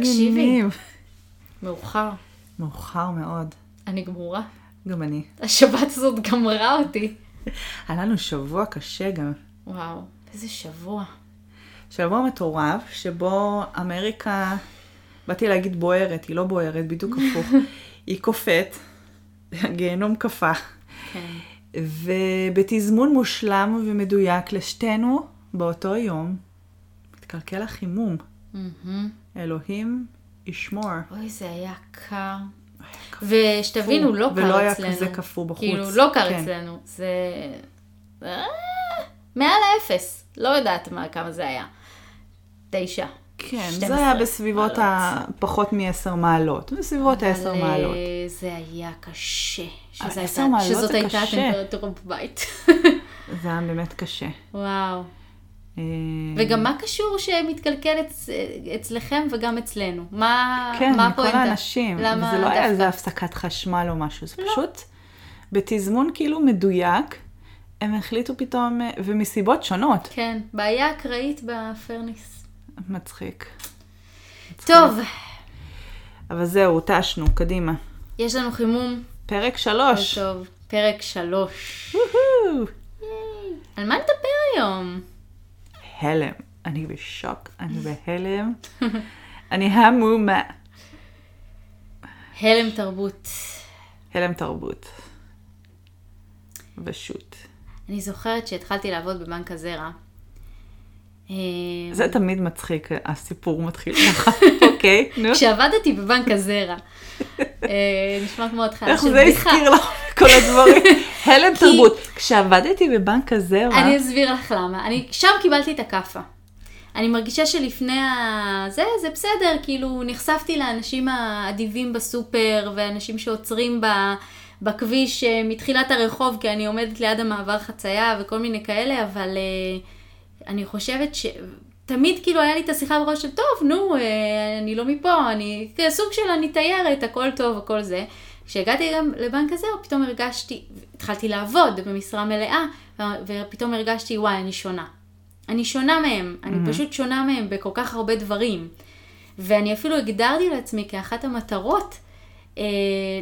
תקשיבי. העניינים? מאוחר. מאוחר מאוד. אני גמורה. גם אני. השבת הזאת גמרה אותי. היה לנו שבוע קשה גם. וואו, איזה שבוע. שבוע מטורף, שבו אמריקה, באתי להגיד בוערת, היא לא בוערת, בדיוק הפוך. היא קופאת, הגיהנום קפא. כן. ובתזמון מושלם ומדויק לשתינו, באותו יום, מתקלקל החימום. מהמם. אלוהים ישמור. אוי, זה היה קר. ושתבינו, לא קר אצלנו. ולא היה כזה קפוא בחוץ. כאילו, לא קר כן. אצלנו. זה... אה, מעל האפס. לא יודעת מה, כמה זה היה. תשע. כן, 12 זה היה בסביבות ה... מעלות. פחות מ-10 מעלות. בסביבות ה-10 אבל, מעלות. אה, זה היה קשה. אבל שזה עשר הייתה- מעלות שזאת זה הייתה קשה. הטמפרטורה בבית. זה היה באמת קשה. וואו. אה, וגם מה קשור שמתקלקל אצ... אצלכם וגם אצלנו? מה, כן, מה מכל הפואנטה? האנשים. למה זה לא היה דווקא? איזה הפסקת חשמל או משהו, זה לא. פשוט בתזמון כאילו מדויק, הם החליטו פתאום, אה, ומסיבות שונות. כן, בעיה אקראית בפרניס. מצחיק. טוב, אבל זהו, תשנו, קדימה. יש לנו חימום. פרק שלוש. טוב, פרק שלוש. על מה נדבר היום? הלם. אני בשוק, אני בהלם. אני המומה. הלם תרבות. הלם תרבות. ושות. אני זוכרת שהתחלתי לעבוד בבנק הזרע. זה תמיד מצחיק, הסיפור מתחיל ככה. אוקיי, נו. כשעבדתי בבנק הזרע. אה, נשמע כמו התחלה איך של זה בדיחה. הזכיר לך כל הדברים? הלם תרבות. כשעבדתי בבנק הזרע, אני אסביר לך למה. אני שם קיבלתי את הכאפה. אני מרגישה שלפני ה... זה, זה בסדר, כאילו נחשפתי לאנשים האדיבים בסופר ואנשים שעוצרים ב... בכביש אה, מתחילת הרחוב, כי אני עומדת ליד המעבר חצייה וכל מיני כאלה, אבל אה, אני חושבת ש... תמיד כאילו היה לי את השיחה בראש של, טוב, נו, אה, אני לא מפה, אני סוג של אני תיירת, הכל טוב, הכל זה. כשהגעתי גם לבנק הזה, פתאום הרגשתי, התחלתי לעבוד במשרה מלאה, ופתאום הרגשתי, וואי, אני שונה. אני שונה מהם, אני פשוט שונה מהם בכל כך הרבה דברים. ואני אפילו הגדרתי לעצמי כאחת המטרות אה,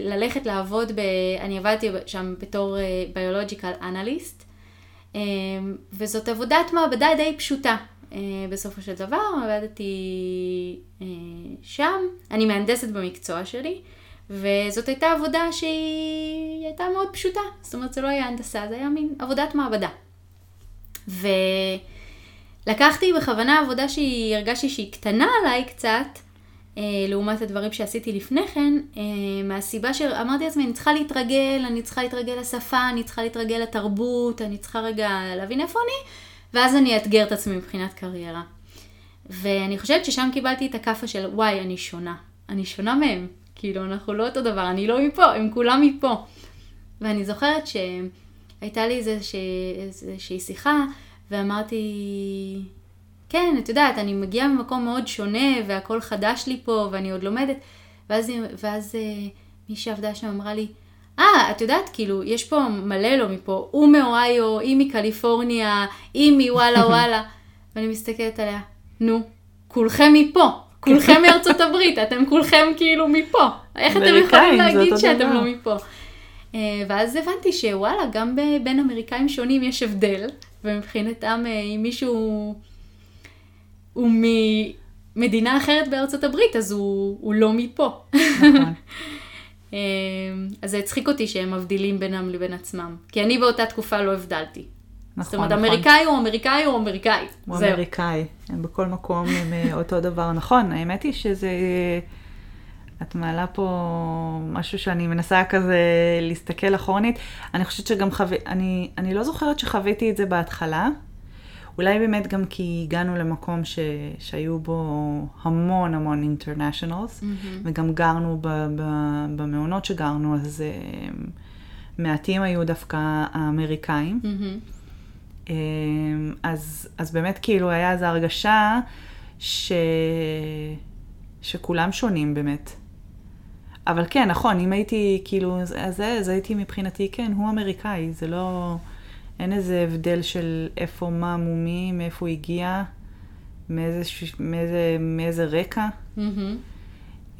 ללכת לעבוד, ב... אני עבדתי שם בתור ביולוג'יקל אנליסט, אה, וזאת עבודת מעבדה די פשוטה. אה, בסופו של דבר עבדתי אה, שם, אני מהנדסת במקצוע שלי, וזאת הייתה עבודה שהיא הייתה מאוד פשוטה, זאת אומרת זה לא היה הנדסה, זה היה מין עבודת מעבדה. ולקחתי בכוונה עבודה שהיא, הרגשתי שהיא קטנה עליי קצת, אה, לעומת הדברים שעשיתי לפני כן, אה, מהסיבה שאמרתי לעצמי, אני צריכה להתרגל, אני צריכה להתרגל לשפה, אני צריכה להתרגל לתרבות, אני צריכה רגע להבין איפה אני, ואז אני אאתגר את עצמי מבחינת קריירה. ואני חושבת ששם קיבלתי את הכאפה של וואי, אני שונה. אני שונה מהם. כאילו, אנחנו לא אותו דבר, אני לא מפה, הם כולם מפה. ואני זוכרת שהייתה לי איזושה- איזושהי שיחה, ואמרתי, כן, את יודעת, אני מגיעה ממקום מאוד שונה, והכל חדש לי פה, ואני עוד לומדת. ואז, ואז אה, מי שעבדה שם אמרה לי, אה, את יודעת, כאילו, יש פה מלא לא מפה, הוא מאוהיו, היא מקליפורניה, היא מוואלה וואלה. ואני מסתכלת עליה, נו, כולכם מפה, כולכם מארצות הברית, אתם כולכם כאילו מפה. איך אתם יכולים להגיד שאתם. לא מפה? אה, ואז הבנתי שוואלה, גם בין אמריקאים שונים יש הבדל, ומבחינתם אה, אם מישהו הוא ממדינה אחרת בארצות הברית, אז הוא, הוא לא מפה. נכון. אה, אז זה הצחיק אותי שהם מבדילים בינם לבין עצמם. כי אני באותה תקופה לא הבדלתי. זאת נכון, אומרת, נכון. אמריקאי הוא אמריקאי הוא אמריקאי. הוא זהו. אמריקאי, הם בכל מקום הם אה, אותו דבר. נכון, האמת היא שזה... את מעלה פה משהו שאני מנסה כזה להסתכל אחורנית. אני חושבת שגם חוו... אני, אני לא זוכרת שחוויתי את זה בהתחלה. אולי באמת גם כי הגענו למקום ש... שהיו בו המון המון אינטרנשיונלס, וגם גרנו ב... ב... במעונות שגרנו, אז אה, מעטים היו דווקא האמריקאים. מהמם. אמ, אז, אז באמת כאילו היה איזו הרגשה ש... שכולם שונים באמת. אבל כן, נכון, אם הייתי כאילו, אז אז הייתי מבחינתי, כן, הוא אמריקאי, זה לא, אין איזה הבדל של איפה, מה, מומי, מאיפה הוא הגיע. מאיזה, מאיזה, מאיזה רקע.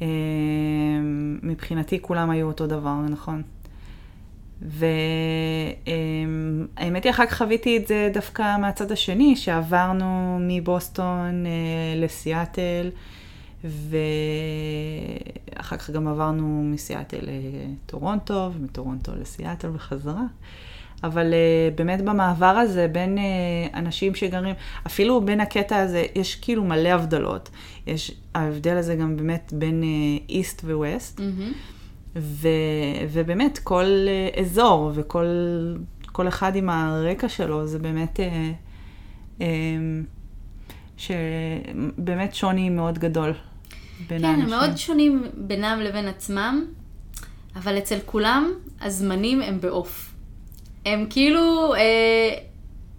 אה, מבחינתי כולם היו אותו דבר, נכון. והאמת היא, אחר כך חוויתי את זה דווקא מהצד השני, שעברנו מבוסטון אה, לסיאטל, ואחר כך גם עברנו מסיאטל לטורונטו, ומטורונטו לסיאטל בחזרה. אבל uh, באמת במעבר הזה בין uh, אנשים שגרים, אפילו בין הקטע הזה, יש כאילו מלא הבדלות. יש ההבדל הזה גם באמת בין איסט וווסט, מהמם. ו, ובאמת כל uh, אזור וכל כל אחד עם הרקע שלו, זה באמת, uh, um, שבאמת שוני מאוד גדול בין כן, האנשים. הם מאוד שונים בינם לבין עצמם, אבל אצל כולם הזמנים הם בעוף. הם כאילו, אה,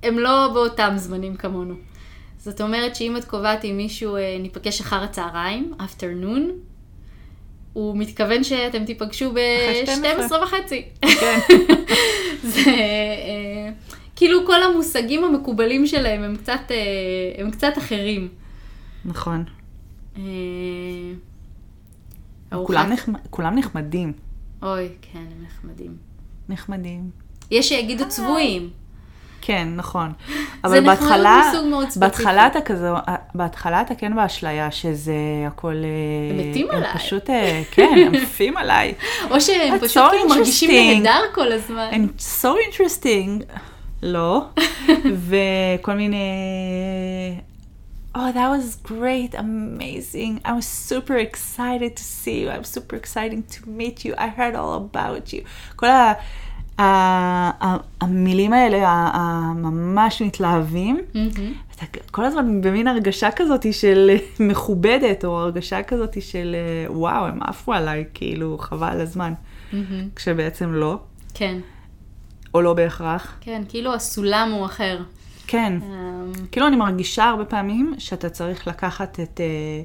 הם לא באותם זמנים כמונו. זאת אומרת שאם את קובעת עם מישהו, אה, ניפגש אחר הצהריים, afternoon, הוא מתכוון שאתם תיפגשו אחרי ב-12 וחצי. כן. זה, אה, כאילו כל המושגים המקובלים שלהם הם קצת, אה, הם קצת אחרים. נכון. אה, כולם, נחמד, כולם נחמדים. אוי, כן, הם נחמדים. נחמדים. יש שיגידו צבועים. כן, נכון. אבל בהתחלה. בהתחלה אתה כזה, בהתחלה אתה כן באשליה שזה הכל... אה, הם מתים עליי. הם פשוט, אה, כן, הם עפים עליי. או שהם פשוט so כאילו מרגישים. נהדר כל הזמן. And so interesting. לא. וכל מיני... Oh, that was great, amazing. I was super excited to see you. I'm super excited to meet you. I heard all about you. כל ה... המילים האלה, הממש מתלהבים, מהמם. אתה כל הזמן במין הרגשה כזאת של מכובדת, או הרגשה כזאת של וואו, הם עפו עליי, כאילו, חבל על הזמן. מהמם. כשבעצם לא, כן, או לא בהכרח. כן, כאילו הסולם הוא אחר. כן. אמ, כאילו אני מרגישה הרבה פעמים שאתה צריך לקחת את, אה,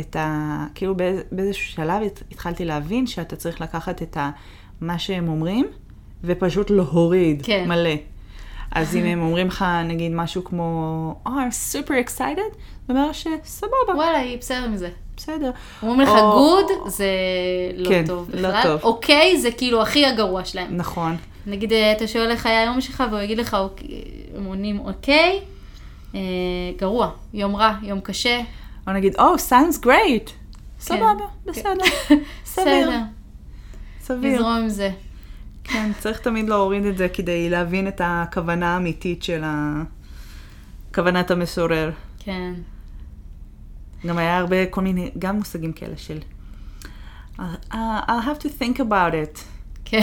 את ה... כאילו באיז- באיזשהו שלב הת- התחלתי להבין שאתה צריך לקחת את ה... מה שהם אומרים, ופשוט להוריד כן. מלא. אז אם הם אומרים לך נגיד משהו כמו, Oh, I'm super excited, זה אומר שסבבה, וואלה, היא בסדר עם זה. בסדר. אומרים לך גוד, זה לא כן, טוב לא בכלל. טוב. אוקיי, זה כאילו הכי הגרוע שלהם. נכון. נגיד, אה, אתה שואל איך היה היום שלך, והוא יגיד לך, הם עונים אוקיי, גרוע, יום רע, יום קשה. או נגיד, Oh, sounds great. סבבה, בסדר. סביר. בסדר, סביר. נזרום עם זה. כן, צריך תמיד להוריד את זה כדי להבין את הכוונה האמיתית של ה... כוונת המשורר. כן. גם היה הרבה, כל מיני, גם מושגים כאלה של I'll, I'll have to think about it. כן.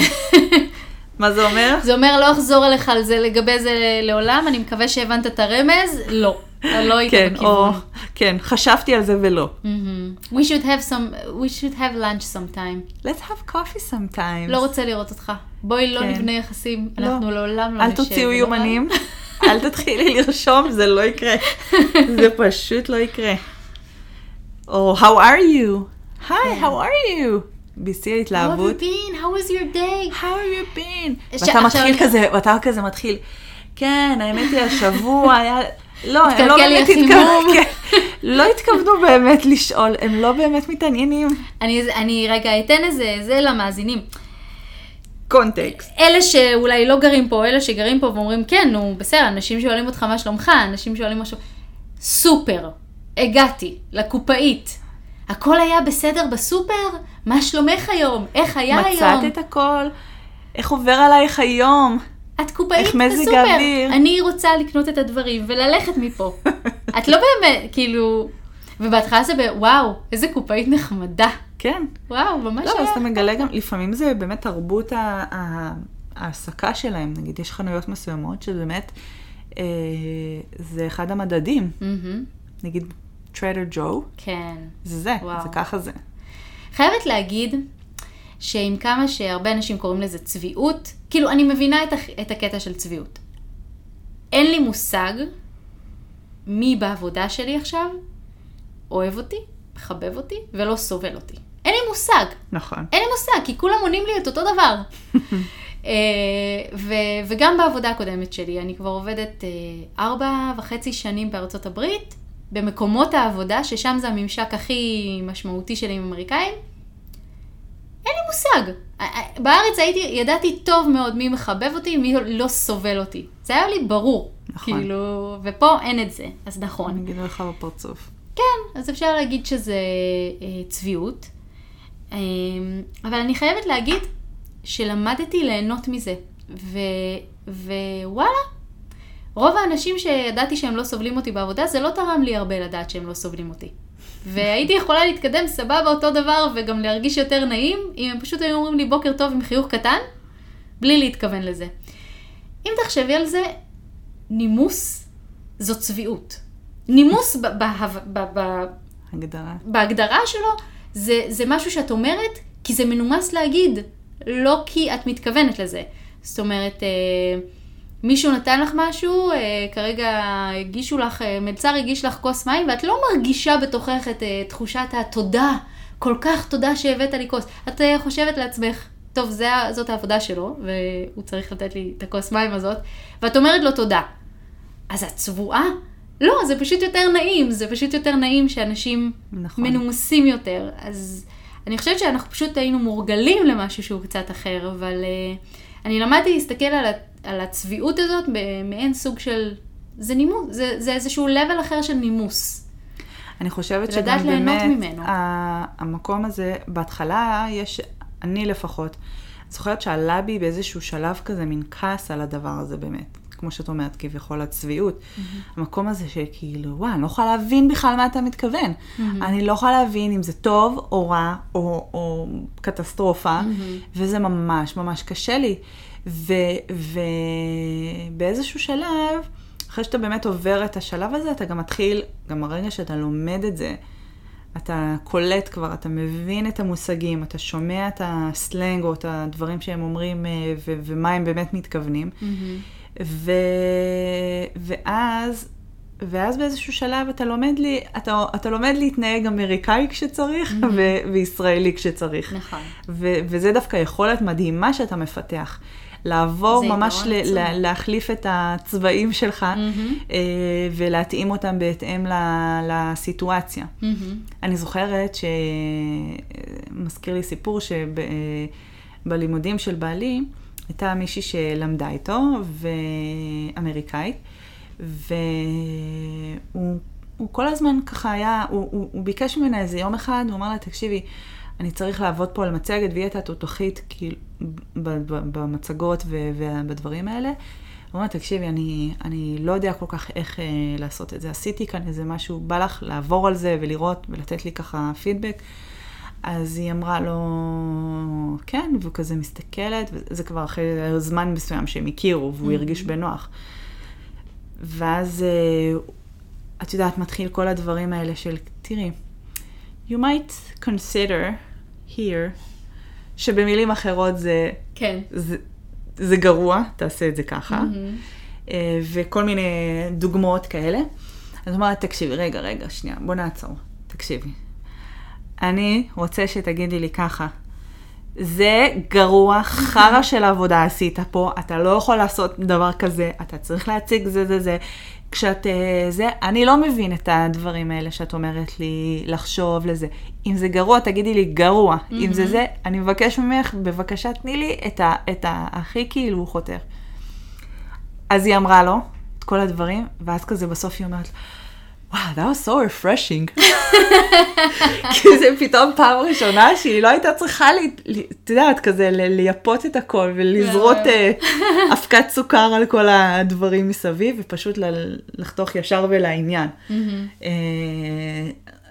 מה זה אומר? זה אומר לא אחזור אליך על זה לגבי זה לעולם, אני מקווה שהבנת את הרמז, לא. לא היית כן, או, בכיוון. כן, חשבתי על זה ולא. מהמם. We should have some, we should have lunch sometime. Let's have coffee sometimes. לא רוצה לראות אותך. בואי לא כן. נבנה יחסים, לא. אנחנו לעולם לא אל נשב. תוציאו ונאמר- יומנים, אל תתחילי לרשום, זה לא יקרה. זה פשוט לא יקרה. או, how are you? כן. היי, how are you? בשיא How have ההתלהבות. you been? How was your day? How have you been? ש- ואתה מתחיל כזה, ואתה כזה מתחיל, כן, האמת היא, השבוע היה... לא, הם לא באמת. התכוונו, כן, לא התכוונו באמת לשאול, הם לא באמת מתעניינים. אני רגע אתן איזה, זה למאזינים. קונטקסט. אלה שאולי לא גרים פה, אלה שגרים פה ואומרים, כן, נו, בסדר, אנשים שואלים אותך מה שלומך, אנשים שואלים משהו... סופר, הגעתי לקופאית. הכל היה בסדר בסופר? מה שלומך היום? איך היה היום? מצאת את הכל? איך עובר עלייך היום? את קופאית איך מזג בסופר. האוויר? אני רוצה לקנות את הדברים וללכת מפה. את לא באמת, כאילו... ובהתחלה זה ב... וואו, איזה קופאית נחמדה. כן. וואו, ממש לא, היה. אז אתה מגלה גם, לפעמים זה באמת תרבות ההעסקה שלהם. נגיד, יש חנויות מסוימות שבאמת, אה, זה אחד המדדים. מהמם, נגיד, Trader Joe, כן. זה זה, וואו. זה ככה זה. חייבת להגיד שעם כמה שהרבה אנשים קוראים לזה צביעות, כאילו, אני מבינה את, הח- את הקטע של צביעות. אין לי מושג מי בעבודה שלי עכשיו אוהב אותי, מחבב אותי ולא סובל אותי. אין לי מושג. נכון. אין לי מושג, כי כולם עונים לי את אותו דבר. אה, ו- וגם בעבודה הקודמת שלי, אני כבר עובדת אה, ארבע וחצי שנים בארצות הברית, במקומות העבודה, ששם זה הממשק הכי משמעותי שלי עם אמריקאים, אין לי מושג. בארץ הייתי, ידעתי טוב מאוד מי מחבב אותי, מי לא סובל אותי. זה היה לי ברור. נכון. כאילו, ופה אין את זה, אז נכון. אני אגיד לך בפרצוף. כן, אז אפשר להגיד שזה אה, צביעות. אה, אבל אני חייבת להגיד שלמדתי ליהנות מזה. ו, ווואלה, רוב האנשים שידעתי שהם לא סובלים אותי בעבודה, זה לא תרם לי הרבה לדעת שהם לא סובלים אותי. והייתי יכולה להתקדם סבבה אותו דבר וגם להרגיש יותר נעים, אם הם פשוט היו אומרים לי בוקר טוב עם חיוך קטן, בלי להתכוון לזה. אם תחשבי על זה, נימוס זו צביעות. נימוס ב- ב- ב- ב- הגדרה. בהגדרה שלו, זה, זה משהו שאת אומרת, כי זה מנומס להגיד, לא כי את מתכוונת לזה. זאת אומרת, אה, מישהו נתן לך משהו, אה, כרגע הגישו לך, אה, מלצר הגיש לך כוס מים, ואת לא מרגישה בתוכך את אה, תחושת התודה, כל כך תודה שהבאת לי כוס. את אה, חושבת לעצמך, טוב, זה, זאת העבודה שלו, והוא צריך לתת לי את הכוס מים הזאת, ואת אומרת לו תודה. אז את צבועה? לא, זה פשוט יותר נעים, זה פשוט יותר נעים שאנשים נכון. מנומסים יותר. אז אני חושבת שאנחנו פשוט היינו מורגלים למשהו שהוא קצת אחר, אבל uh, אני למדתי להסתכל על, על הצביעות הזאת במעין סוג של, זה נימוס, זה, זה איזשהו level אחר של נימוס. אני חושבת שגם באמת, ממנו. המקום הזה, בהתחלה יש, אני לפחות, זוכרת שעלה בי באיזשהו שלב כזה מין כעס על הדבר הזה באמת. כמו שאת אומרת, כביכול הצביעות. Mm-hmm. המקום הזה שכאילו, וואי, אני לא יכולה להבין בכלל מה אתה מתכוון. Mm-hmm. אני לא יכולה להבין אם זה טוב או רע או, או קטסטרופה, mm-hmm. וזה ממש ממש קשה לי. ובאיזשהו שלב, אחרי שאתה באמת עובר את השלב הזה, אתה גם מתחיל, גם הרגע שאתה לומד את זה, אתה קולט כבר, אתה מבין את המושגים, אתה שומע את הסלנג או את הדברים שהם אומרים אה, ו- ומה הם באמת מתכוונים. Mm-hmm. ו- ואז, ואז באיזשהו שלב אתה לומד, לי, אתה, אתה לומד להתנהג אמריקאי כשצריך mm-hmm. ו- וישראלי כשצריך. נכון. ו- וזה דווקא יכולת מדהימה שאתה מפתח. לעבור ממש ל- ל- להחליף את הצבעים שלך mm-hmm. אה, ולהתאים אותם בהתאם ל- לסיטואציה. Mm-hmm. אני זוכרת שמזכיר לי סיפור שבלימודים של בעלי הייתה מישהי שלמדה איתו, ואמריקאית, והוא כל הזמן ככה היה, הוא, הוא, הוא ביקש ממנה איזה יום אחד, הוא אמר לה, תקשיבי, אני צריך לעבוד פה על מצגת, והיא הייתה תותחית כאילו, במצגות ובדברים האלה. הוא אומר, תקשיבי, אני, אני לא יודע כל כך איך אה, לעשות את זה. עשיתי כאן איזה משהו, בא לך לעבור על זה ולראות ולתת לי ככה פידבק. אז היא אמרה לו, כן, והוא כזה מסתכלת, וזה כבר אחרי זמן מסוים שהם הכירו, והוא mm-hmm. הרגיש בנוח. ואז, אה, את יודעת, מתחיל כל הדברים האלה של, תראי, you might consider here, שבמילים אחרות זה, כן. זה, זה גרוע, תעשה את זה ככה, mm-hmm. וכל מיני דוגמאות כאלה. אז הוא אמר, תקשיבי, רגע, רגע, שנייה, בוא נעצור, תקשיבי. אני רוצה שתגידי לי ככה, זה גרוע, חרא של עבודה עשית פה, אתה לא יכול לעשות דבר כזה, אתה צריך להציג זה זה זה. כשאת אה, זה, אני לא מבין את הדברים האלה שאת אומרת לי לחשוב לזה. אם זה גרוע, תגידי לי גרוע. Mm-hmm. אם זה זה, אני מבקש ממך, בבקשה תני לי את, ה, את הכי כאילו חותר. אז היא אמרה לו את כל הדברים, ואז כזה בסוף היא אומרת, וואו, that was so refreshing. כי זה פתאום פעם ראשונה שהיא לא הייתה צריכה, את יודעת, כזה לייפות את הכל ולזרות אה, אבקת סוכר על כל הדברים מסביב, ופשוט לחתוך ישר ולעניין. אה,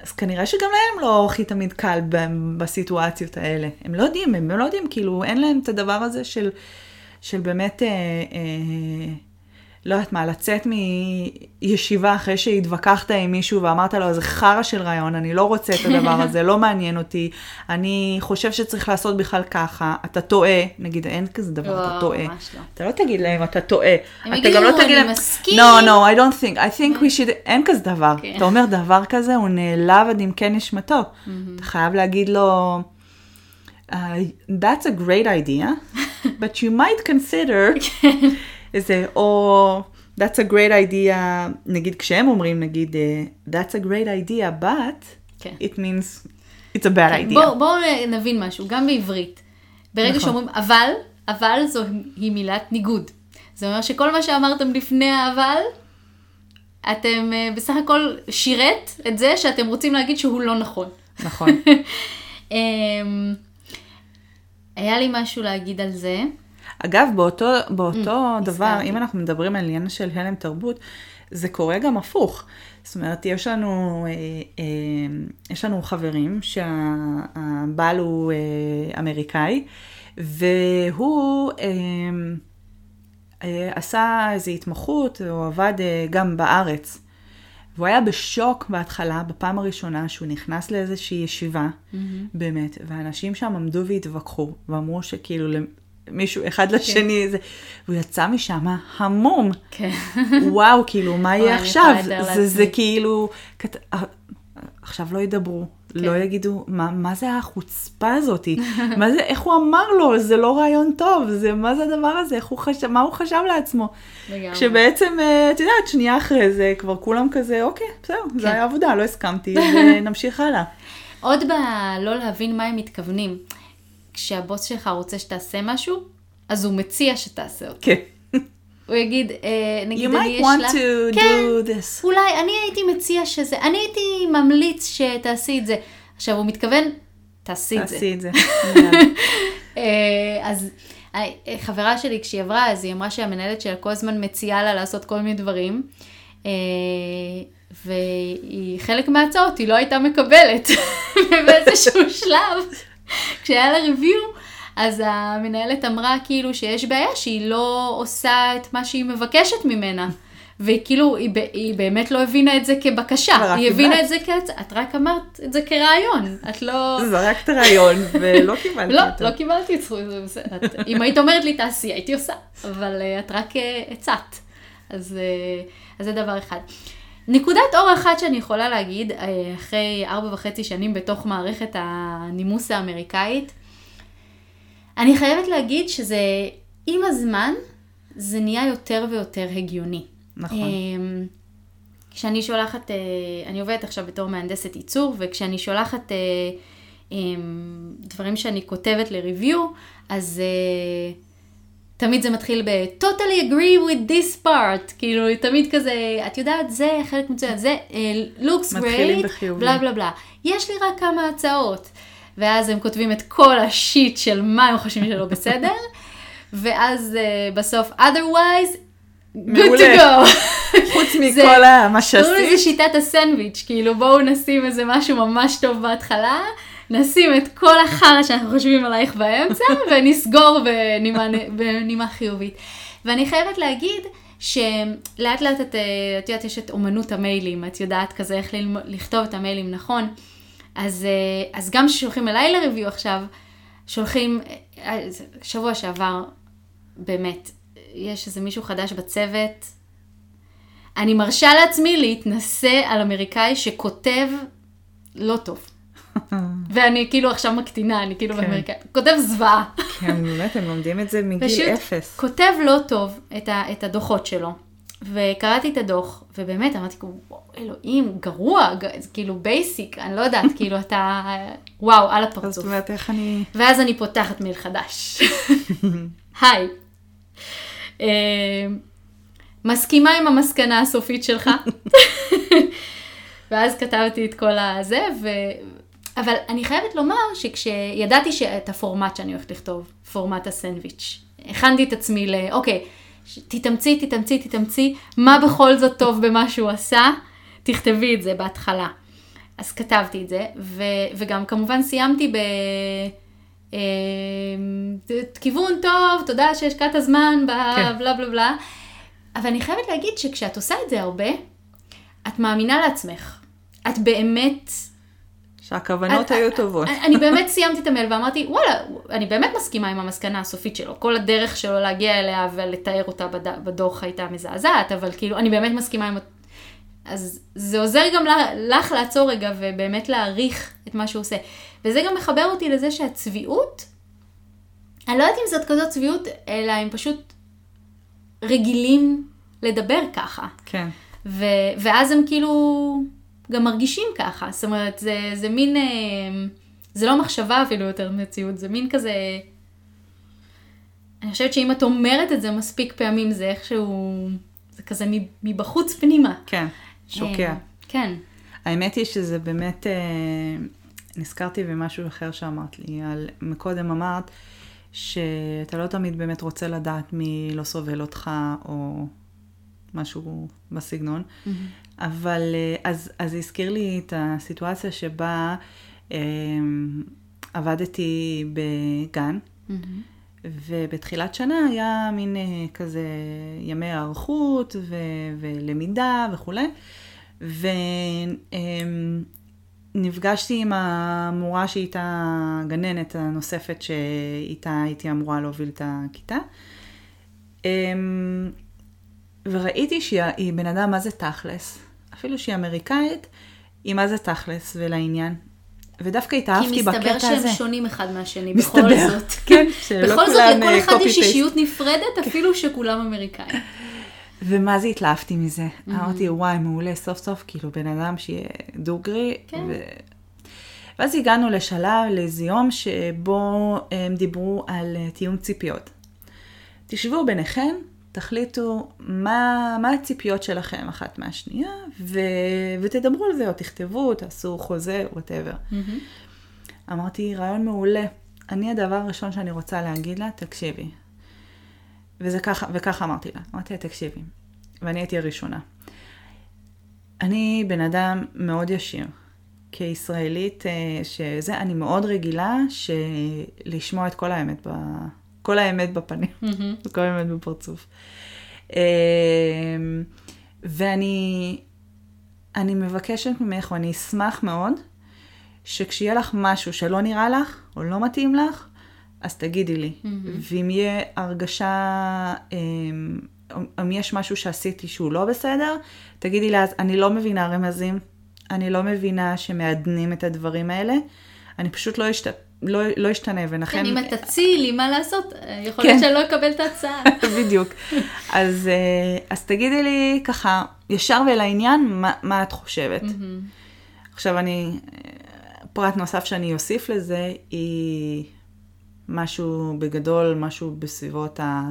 אז כנראה שגם להם לא הכי תמיד קל בסיטואציות האלה. הם לא יודעים, הם לא יודעים, כאילו, אין להם את הדבר הזה של, של באמת... אה, אה, לא יודעת מה, לצאת מישיבה אחרי שהתווכחת עם מישהו ואמרת לו, זה חרא של רעיון, אני לא רוצה את הדבר הזה, לא מעניין אותי, אני חושב שצריך לעשות בכלל ככה, אתה טועה, נגיד, אין כזה דבר, אתה טועה. לא. אתה לא תגיד להם, אתה טועה. הם יגידו, לא אני מסכים. No, no, I don't think, I think we should, אין כזה דבר. כן. אתה אומר דבר כזה, הוא נעלב עד עמקי נשמתו. אתה חייב להגיד לו, uh, that's a great idea, but you might consider... כן. איזה, או That's a great idea, נגיד כשהם אומרים, נגיד, אה, That's a great idea, but כן. it means it's a bad idea. בואו בוא נבין משהו, גם בעברית. ברגע נכון. שאומרים אבל, אבל זו היא מילת ניגוד. זה אומר שכל מה שאמרתם לפני האבל, אתם אה, בסך הכל שירת את זה שאתם רוצים להגיד שהוא לא נכון. נכון. אמ, היה לי משהו להגיד על זה. אגב, באותו, באותו דבר, Mm, הזכרתי. אם אנחנו מדברים על עניין של הלם תרבות, זה קורה גם הפוך. זאת אומרת, יש לנו, אה, אה, יש לנו חברים שהבעל הוא אה, אמריקאי, והוא אה, אה, עשה איזו התמחות, הוא עבד אה, גם בארץ. והוא היה בשוק בהתחלה, בפעם הראשונה שהוא נכנס לאיזושהי ישיבה, באמת, ואנשים שם עמדו והתווכחו, ואמרו שכאילו למישהו, אחד לשני, זה, והוא יצא משם המום. כן. וואו, כאילו, מה יהיה עכשיו? זה, זה. כאילו, כת... אה, עכשיו לא ידברו, לא יגידו, מה, מה זה החוצפה הזאתי? מה זה, איך הוא אמר לו, זה לא רעיון טוב, זה, מה זה הדבר הזה, הוא חשב, מה הוא חשב לעצמו? לגמרי. כשבעצם, אה, את יודעת, שנייה אחרי זה, כבר כולם כזה, אוקיי, בסדר, כן. זה היה עבודה, לא הסכמתי, ונמשיך הלאה. עוד בלא להבין מה הם מתכוונים, כשהבוס שלך רוצה שתעשה משהו, אז הוא מציע שתעשה אותו. כן. הוא יגיד, אה, You נגיד, אני might יש want לה... to כן, do this. אולי אני הייתי מציע שזה, אני הייתי ממליץ שתעשי את זה. עכשיו, הוא מתכוון, תעשי את זה. תעשי את זה. אה, אז אה, חברה שלי, כשהיא עברה, אז היא אמרה שהמנהלת שלה כל הזמן מציעה לה לעשות כל מיני דברים. אה, והיא, חלק מההצעות היא לא הייתה מקבלת. ובאיזשהו שלב, כשהיה לה ריוויו, אז המנהלת אמרה כאילו שיש בעיה שהיא לא עושה את מה שהיא מבקשת ממנה. והיא כאילו, היא, היא באמת לא הבינה את זה כבקשה, היא הבינה. את זה כהצ... את רק אמרת את זה כרעיון, את לא... זרקת רעיון, ולא קיבלתי לא, אותו. לא קיבלתי את זה בסדר. אם היית אומרת לי תעשי, הייתי עושה, אבל אה, את רק אה, הצעת. אז אה, אז זה דבר אחד. נקודת אור אחת שאני יכולה להגיד, אה, אחרי ארבע וחצי שנים בתוך מערכת הנימוס האמריקאית, אני חייבת להגיד שזה, עם הזמן, זה נהיה יותר ויותר הגיוני. נכון. אמ, כשאני שולחת, אה, אני עובדת עכשיו בתור מהנדסת ייצור, וכשאני שולחת אה, דברים שאני כותבת לריוויו, אז אה, תמיד זה מתחיל ב-totally agree with this part, כאילו תמיד כזה, את יודעת, זה חלק מצוין, זה אה, looks great. בלה בלה בלה. יש לי רק כמה הצעות. ואז הם כותבים את כל השיט של מה הם חושבים שלא בסדר, ואז uh, בסוף otherwise, good to go. חוץ מכל מה קוראים לזה שעשית. שיטת הסנדוויץ', כאילו בואו נשים איזה משהו ממש טוב בהתחלה, נשים את כל החרא שאנחנו חושבים עלייך באמצע, ונסגור בנימה, בנימה חיובית. ואני חייבת להגיד שלאט לאט את, אה, את יודעת, יש את אומנות המיילים, את יודעת כזה איך ללמוד, לכתוב את המיילים נכון. אז, אה, אז גם כששולחים אליי לריוויו עכשיו, שולחים, אה, שבוע שעבר, באמת, יש איזה מישהו חדש בצוות, אני מרשה לעצמי להתנשא על אמריקאי שכותב לא טוב. ואני כאילו עכשיו מקטינה, אני כאילו כן. באמריקאי, כותב זוועה. כן, באמת, הם לומדים את זה מגיל פשוט אפס. כותב לא טוב את, ה, את הדוחות שלו. וקראתי את הדוח, ובאמת אמרתי, וואו, אלוהים, גרוע, ג- זה כאילו basic, אני לא יודעת, כאילו אתה, וואו, על אז הפרצוף. זאת אומרת, איך אני... ואז אני פותחת מייל חדש. היי. אה, מסכימה עם המסקנה הסופית שלך? ואז כתבתי את כל הזה, ו... אבל אני חייבת לומר שכשידעתי שאת הפורמט שאני הולכת לכתוב, פורמט הסנדוויץ', הכנתי את עצמי ל... אוקיי, תתאמצי, תתאמצי, תתאמצי, מה בכל זאת טוב במה שהוא עשה, תכתבי את זה בהתחלה. אז כתבתי את זה, ו... וגם כמובן סיימתי ב... אה, כיוון טוב, תודה שהשקעת זמן, כן. בלה בלה בלה. אבל אני חייבת להגיד שכשאת עושה את זה הרבה, את מאמינה לעצמך. את באמת... שהכוונות היו טובות. אני באמת סיימתי את המייל ואמרתי, וואלה, אני באמת מסכימה עם המסקנה הסופית שלו. כל הדרך שלו להגיע אליה ולתאר אותה בד- בדוח הייתה מזעזעת, אבל כאילו, אני באמת מסכימה עם... אז זה עוזר גם לך לעצור רגע ובאמת להעריך את מה שהוא עושה. וזה גם מחבר אותי לזה שהצביעות, אני לא יודעת אם זאת כזאת צביעות, אלא הם פשוט רגילים לדבר ככה. כן. ו- ואז הם כאילו גם מרגישים ככה. זאת אומרת, זה, זה מין, אה, זה לא מחשבה אפילו יותר מציאות, זה מין כזה... אני חושבת שאם את אומרת את זה מספיק פעמים, זה איכשהו, זה כזה מבחוץ פנימה. כן, שוקע. אה, כן. האמת היא שזה באמת, אה, נזכרתי במשהו אחר שאמרת לי, על, מקודם אמרת שאתה לא תמיד באמת רוצה לדעת מי לא סובל אותך, או משהו בסגנון, Mm-hmm. אבל אה, אז, אז זה הזכיר לי את הסיטואציה שבה אה, עבדתי בגן, מהמם. ובתחילת שנה היה מין אה, כזה ימי היערכות ו- ולמידה וכולי, ונפגשתי עם המורה שהייתה גננת הנוספת שאיתה הייתי אמורה להוביל את הכיתה, אמ, וראיתי שהיא היא בן אדם מה זה תכלס, אפילו שהיא אמריקאית, היא מה זה תכלס ולעניין. ודווקא התאהבתי כי בקטע הזה. מסתבר שהם שונים אחד מהשני, מסתבר, בכל זאת. כן, שלא בכל זאת, כולם, לכל אה, אחד יש. אישיות נפרדת, אפילו שכולם אמריקאים. ומה זה התלהבתי מזה. אמרתי, וואי, מעולה, סוף סוף, כאילו, בן אדם שיהיה דוגרי. כן. ו... ואז הגענו לשלב, לאיזה יום, שבו הם דיברו על אה, תיאום ציפיות. תשבו ביניכם, תחליטו מה, מה הציפיות שלכם אחת מהשנייה, ו... ותדברו על זה, או תכתבו, תעשו חוזה, וואטאבר. מהמם. אמרתי, רעיון מעולה. אני הדבר הראשון שאני רוצה להגיד לה, תקשיבי. וזה ככה, וככה אמרתי לה. אמרתי לה, תקשיבי. ואני הייתי הראשונה. אני בן אדם מאוד ישיר. כישראלית, אה, שזה, אני מאוד רגילה. לשמוע את כל האמת, ב... כל האמת בפנים, מהמם. כל האמת בפרצוף. אה, ואני אני מבקשת ממך, ואני אשמח מאוד, שכשיהיה לך משהו שלא נראה לך, או לא מתאים לך, אז תגידי לי. ואם יהיה הרגשה, אמ, אם יש משהו שעשיתי שהוא לא בסדר, תגידי לי, אז אני לא מבינה רמזים, אני לא מבינה שמעדנים את הדברים האלה, אני פשוט לא, אשת... לא, לא אשתנה, ולכן... כן, אם את תציעי לי מה לעשות, יכול כן. להיות שאני לא אקבל את ההצעה. בדיוק. אז, אה, אז תגידי לי ככה, ישר ולעניין, מה, מה את חושבת. עכשיו אני, פרט נוסף שאני אוסיף לזה, היא משהו בגדול, משהו בסביבות ה...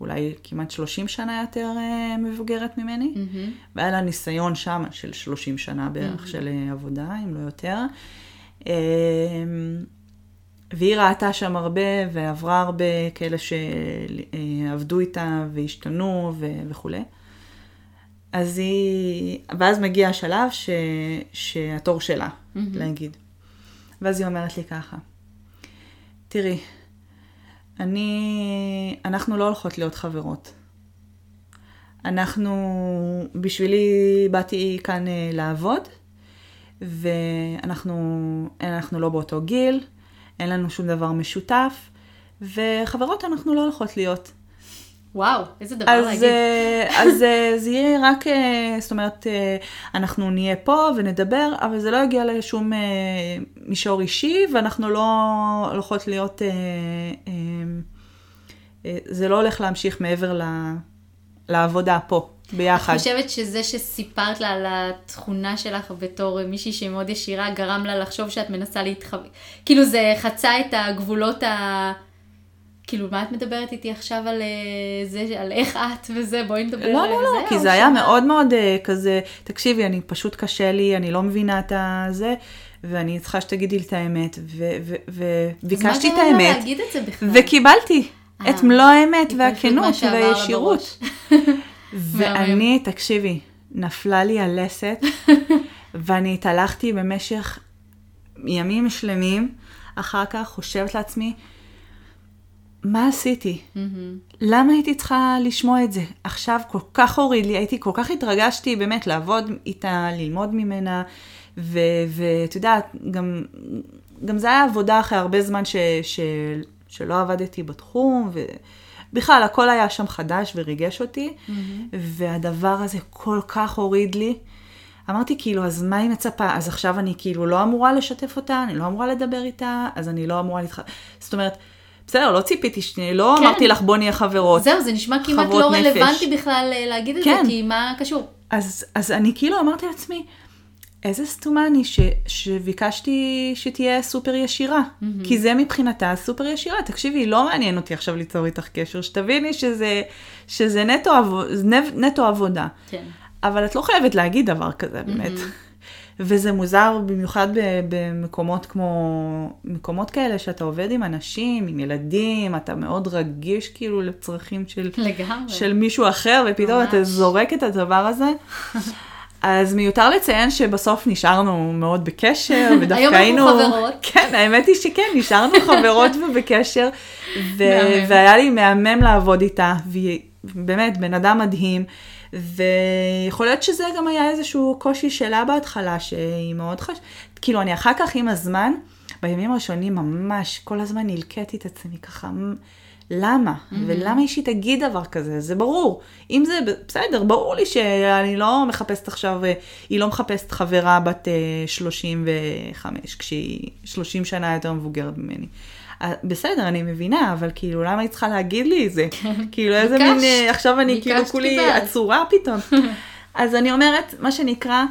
אולי כמעט 30 שנה יותר אה, מבוגרת ממני, מהמם. והיה לה ניסיון שם של 30 שנה בערך של אה, עבודה, אם לא יותר. אה, והיא ראתה שם הרבה ועברה הרבה כאלה שעבדו איתה והשתנו ו- וכולי. אז היא, ואז מגיע השלב ש, שהתור שלה להגיד. ואז היא אומרת לי ככה, תראי, אני, אנחנו לא הולכות להיות חברות. אנחנו, בשבילי באתי כאן אה, לעבוד, ואנחנו אנחנו לא באותו גיל, אין לנו שום דבר משותף, וחברות אנחנו לא הולכות להיות. וואו, איזה דבר אז, להגיד. אה, אז אה, זה יהיה רק, אה, זאת אומרת, אנחנו נהיה פה ונדבר, אבל זה לא יגיע לשום מישור אישי, ואנחנו לא הולכות להיות, זה לא הולך להמשיך מעבר ל- לעבודה פה, ביחד. את חושבת שזה שסיפרת לה על התכונה שלך בתור מישהי שהיא מאוד ישירה, גרם לה לחשוב שאת מנסה להתחבא? כאילו זה חצה את הגבולות ה... כאילו, מה את מדברת איתי עכשיו על אה, זה, על איך את וזה, בואי נדבר לא, על לא, לא, כי או זה היה שמה- מאוד מאוד אה, כזה, תקשיבי, אני פשוט קשה לי, אני לא מבינה את הזה, ואני צריכה שתגידי לי את האמת, וביקשתי את אז מה האמת, להגיד את זה בכלל? וקיבלתי את מלוא האמת והכנות והישירות. ואני, תקשיבי, נפלה לי הלסת, ואני התהלכתי במשך ימים שלמים, אחר כך חושבת לעצמי, מה עשיתי? מהמם. למה הייתי צריכה לשמוע את זה? עכשיו כל כך הוריד לי, הייתי כל כך התרגשתי באמת לעבוד איתה, ללמוד ממנה, ואת יודעת, גם, גם זה היה עבודה אחרי הרבה זמן ש, ש, שלא עבדתי בתחום, ובכלל הכל היה שם חדש וריגש אותי, והדבר הזה כל כך הוריד לי. אמרתי כאילו, אז מה היא מצפה? אז עכשיו אני כאילו לא אמורה לשתף אותה, אני לא אמורה לדבר איתה, אז אני לא אמורה להתח... זאת אומרת, בסדר, לא ציפיתי, ש- לא כן. אמרתי לך בוא נהיה חברות. זהו, זה נשמע כמעט לא נפש. רלוונטי בכלל אה, להגיד את זה, כן. כי מה קשור? אז, אז אני כאילו אמרתי לעצמי, איזה סתומה אני ש, שביקשתי שתהיה סופר ישירה. Mm-hmm. כי זה מבחינתה סופר ישירה. תקשיבי, לא מעניין אותי עכשיו ליצור איתך קשר, שתביני שזה, שזה נטו, עבו, נטו עבודה. כן. אבל את לא חייבת להגיד דבר כזה, באמת. וזה מוזר במיוחד במקומות כמו, מקומות כאלה שאתה עובד עם אנשים, עם ילדים, אתה מאוד רגיש כאילו לצרכים של, לגמרי. של מישהו אחר, ופתאום ממש. אתה זורק את הדבר הזה. אז מיותר לציין שבסוף נשארנו מאוד בקשר, ודווקא היום אנחנו היינו... חברות. כן, האמת היא שכן, נשארנו חברות ובקשר, ו... והיה לי מהמם לעבוד איתה, והיא באמת בן אדם מדהים, ויכול להיות שזה גם היה איזשהו קושי שלה בהתחלה, שהיא מאוד חש... כאילו, אני אחר כך עם הזמן, בימים הראשונים ממש כל הזמן נלקטתי את עצמי ככה, "מ, למה? ולמה היא שהיא תגיד דבר כזה? זה ברור. אם זה בסדר, ברור לי שאני לא מחפשת עכשיו, אה, היא לא מחפשת חברה בת אה, 35, כשהיא 30 שנה יותר מבוגרת ממני. אה, בסדר, אני מבינה, אבל כאילו, למה היא צריכה להגיד לי את זה? כאילו, איזה מין. אה, עכשיו אני כאילו כולי. עצורה פתאום. אז אני אומרת, מה שנקרא,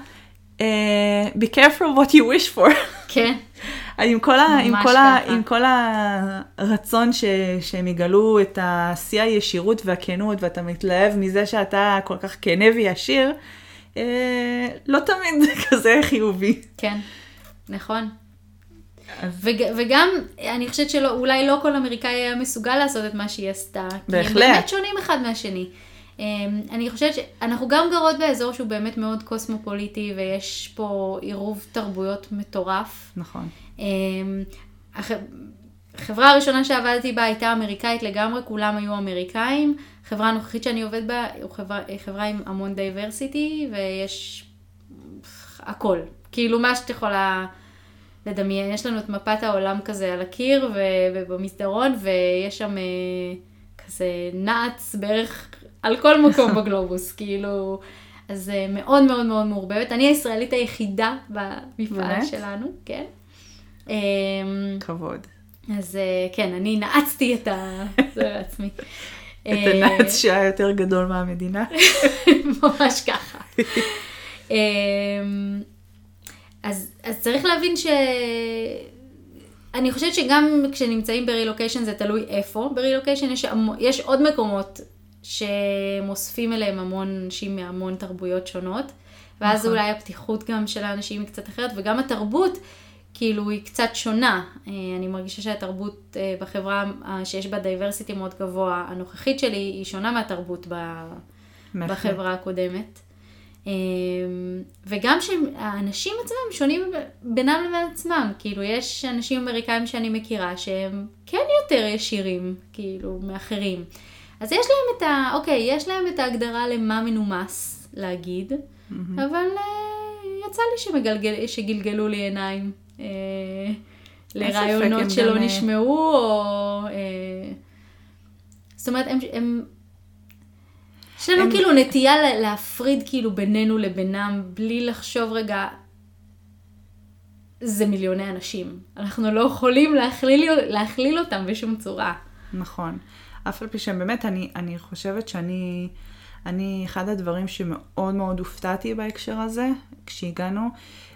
אה, be careful what you wish for. כן. עם כל, ה, עם, כל ה. עם כל הרצון ש, שהם יגלו את השיא הישירות והכנות, ואתה מתלהב מזה שאתה כל כך כנה וישיר, אה, לא תמיד זה כזה חיובי. כן, נכון. אז- וג, וגם, אני חושבת שאולי לא כל אמריקאי היה מסוגל לעשות את מה שהיא עשתה. כי בהחלט. הם באמת שונים אחד מהשני. אמ, אני חושבת שאנחנו גם גרות באזור שהוא באמת מאוד קוסמופוליטי, ויש פה עירוב תרבויות מטורף. נכון. אמ, הח- החברה הראשונה שעבדתי בה הייתה אמריקאית לגמרי, כולם היו אמריקאים. החברה הנוכחית שאני עובד בה היא חברה, חברה עם המון diversity, ויש הכל. כאילו מה שאת יכולה לדמיין. יש לנו את מפת העולם כזה על הקיר ובמסדרון, ויש שם אה, כזה נעץ בערך על כל מקום בגלובוס, כאילו... אז אה, מאוד מאוד מאוד מעורבבת. אני הישראלית היחידה במפעל באמת? שלנו, כן. אמ, כבוד. אז אה, כן, אני נעצתי את ה... זה לעצמי. את הנאץ שהיה יותר גדול מהמדינה. ממש ככה. אמ, אז, אז צריך להבין ש... אני חושבת שגם כשנמצאים ברילוקיישן זה תלוי איפה. ברילוקיישן יש, יש עוד מקומות שמוספים אליהם המון אנשים מהמון תרבויות שונות. ואז נכון. אולי הפתיחות גם של האנשים היא קצת אחרת, וגם התרבות, כאילו, היא קצת שונה. אה, אני מרגישה שהתרבות אה, בחברה אה, שיש בה diversity מאוד גבוה, הנוכחית שלי, היא שונה מהתרבות ב... בחברה הקודמת. אמ, וגם שהאנשים עצמם שונים בינם לבין עצמם, כאילו יש אנשים אמריקאים שאני מכירה שהם כן יותר ישירים, כאילו, מאחרים. אז יש להם את ה... אוקיי, יש להם את ההגדרה למה מנומס להגיד, אבל אה, יצא לי שמגלגל, שגלגלו לי עיניים הם לרעיונות שלא אה, נשמעו, או... אה, זאת אומרת, הם... הם יש לנו הם- כאילו נטייה לה- להפריד כאילו בינינו לבינם, בלי לחשוב רגע, זה מיליוני אנשים. אנחנו לא יכולים להכליל, להכליל אותם בשום צורה. נכון. אף על פי שבאמת, אני, אני חושבת שאני, אני, אחד הדברים שמאוד מאוד הופתעתי בהקשר הזה, כשהגענו,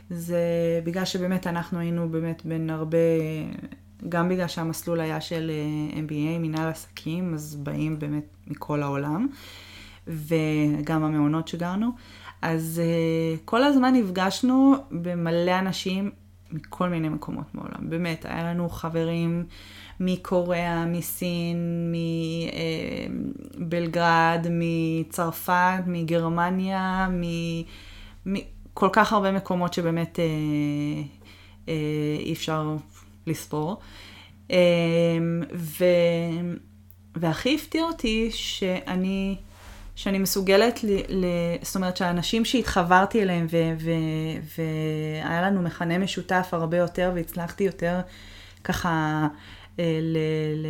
זה בגלל שבאמת אנחנו היינו באמת בין הרבה, גם בגלל שהמסלול היה של אה, MBA, מנהל עסקים, אז באים באמת מכל העולם, וגם המעונות שגרנו. אז uh, כל הזמן נפגשנו במלא אנשים מכל מיני מקומות בעולם. באמת, היה לנו חברים מקוריאה, מסין, מבלגרד, מצרפת, מגרמניה, מכל כך הרבה מקומות שבאמת אה, אה, אי אפשר לספור. אה, ו... והכי הפתיע אותי שאני, שאני מסוגלת, ל, ל, זאת אומרת שהאנשים שהתחברתי אליהם ו, ו, והיה לנו מכנה משותף הרבה יותר והצלחתי יותר ככה אה, ל, ל,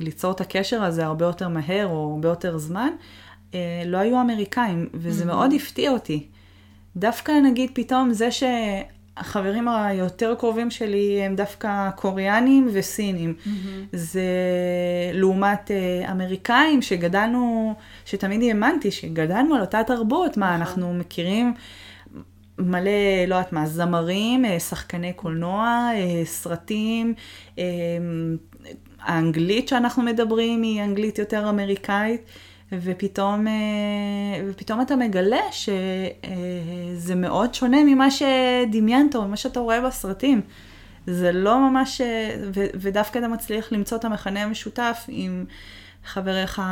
ליצור את הקשר הזה הרבה יותר מהר או הרבה יותר זמן, אה, לא היו אמריקאים, וזה מאוד הפתיע אותי. דווקא נגיד פתאום זה ש... החברים היותר קרובים שלי הם דווקא קוריאנים וסינים. זה לעומת אה, אמריקאים שגדלנו, שתמיד האמנתי שגדלנו על אותה תרבות, מה, נכון. אנחנו מכירים מלא, לא יודעת מה, זמרים, אה, שחקני קולנוע, אה, סרטים, האנגלית שאנחנו מדברים היא אנגלית יותר אמריקאית. ופתאום, אה, ופתאום אתה מגלה שזה מאוד שונה ממה שדמיינת או ממה שאתה רואה בסרטים. זה לא ממש, אה, ו- ודווקא אתה מצליח למצוא את המכנה המשותף עם חבריך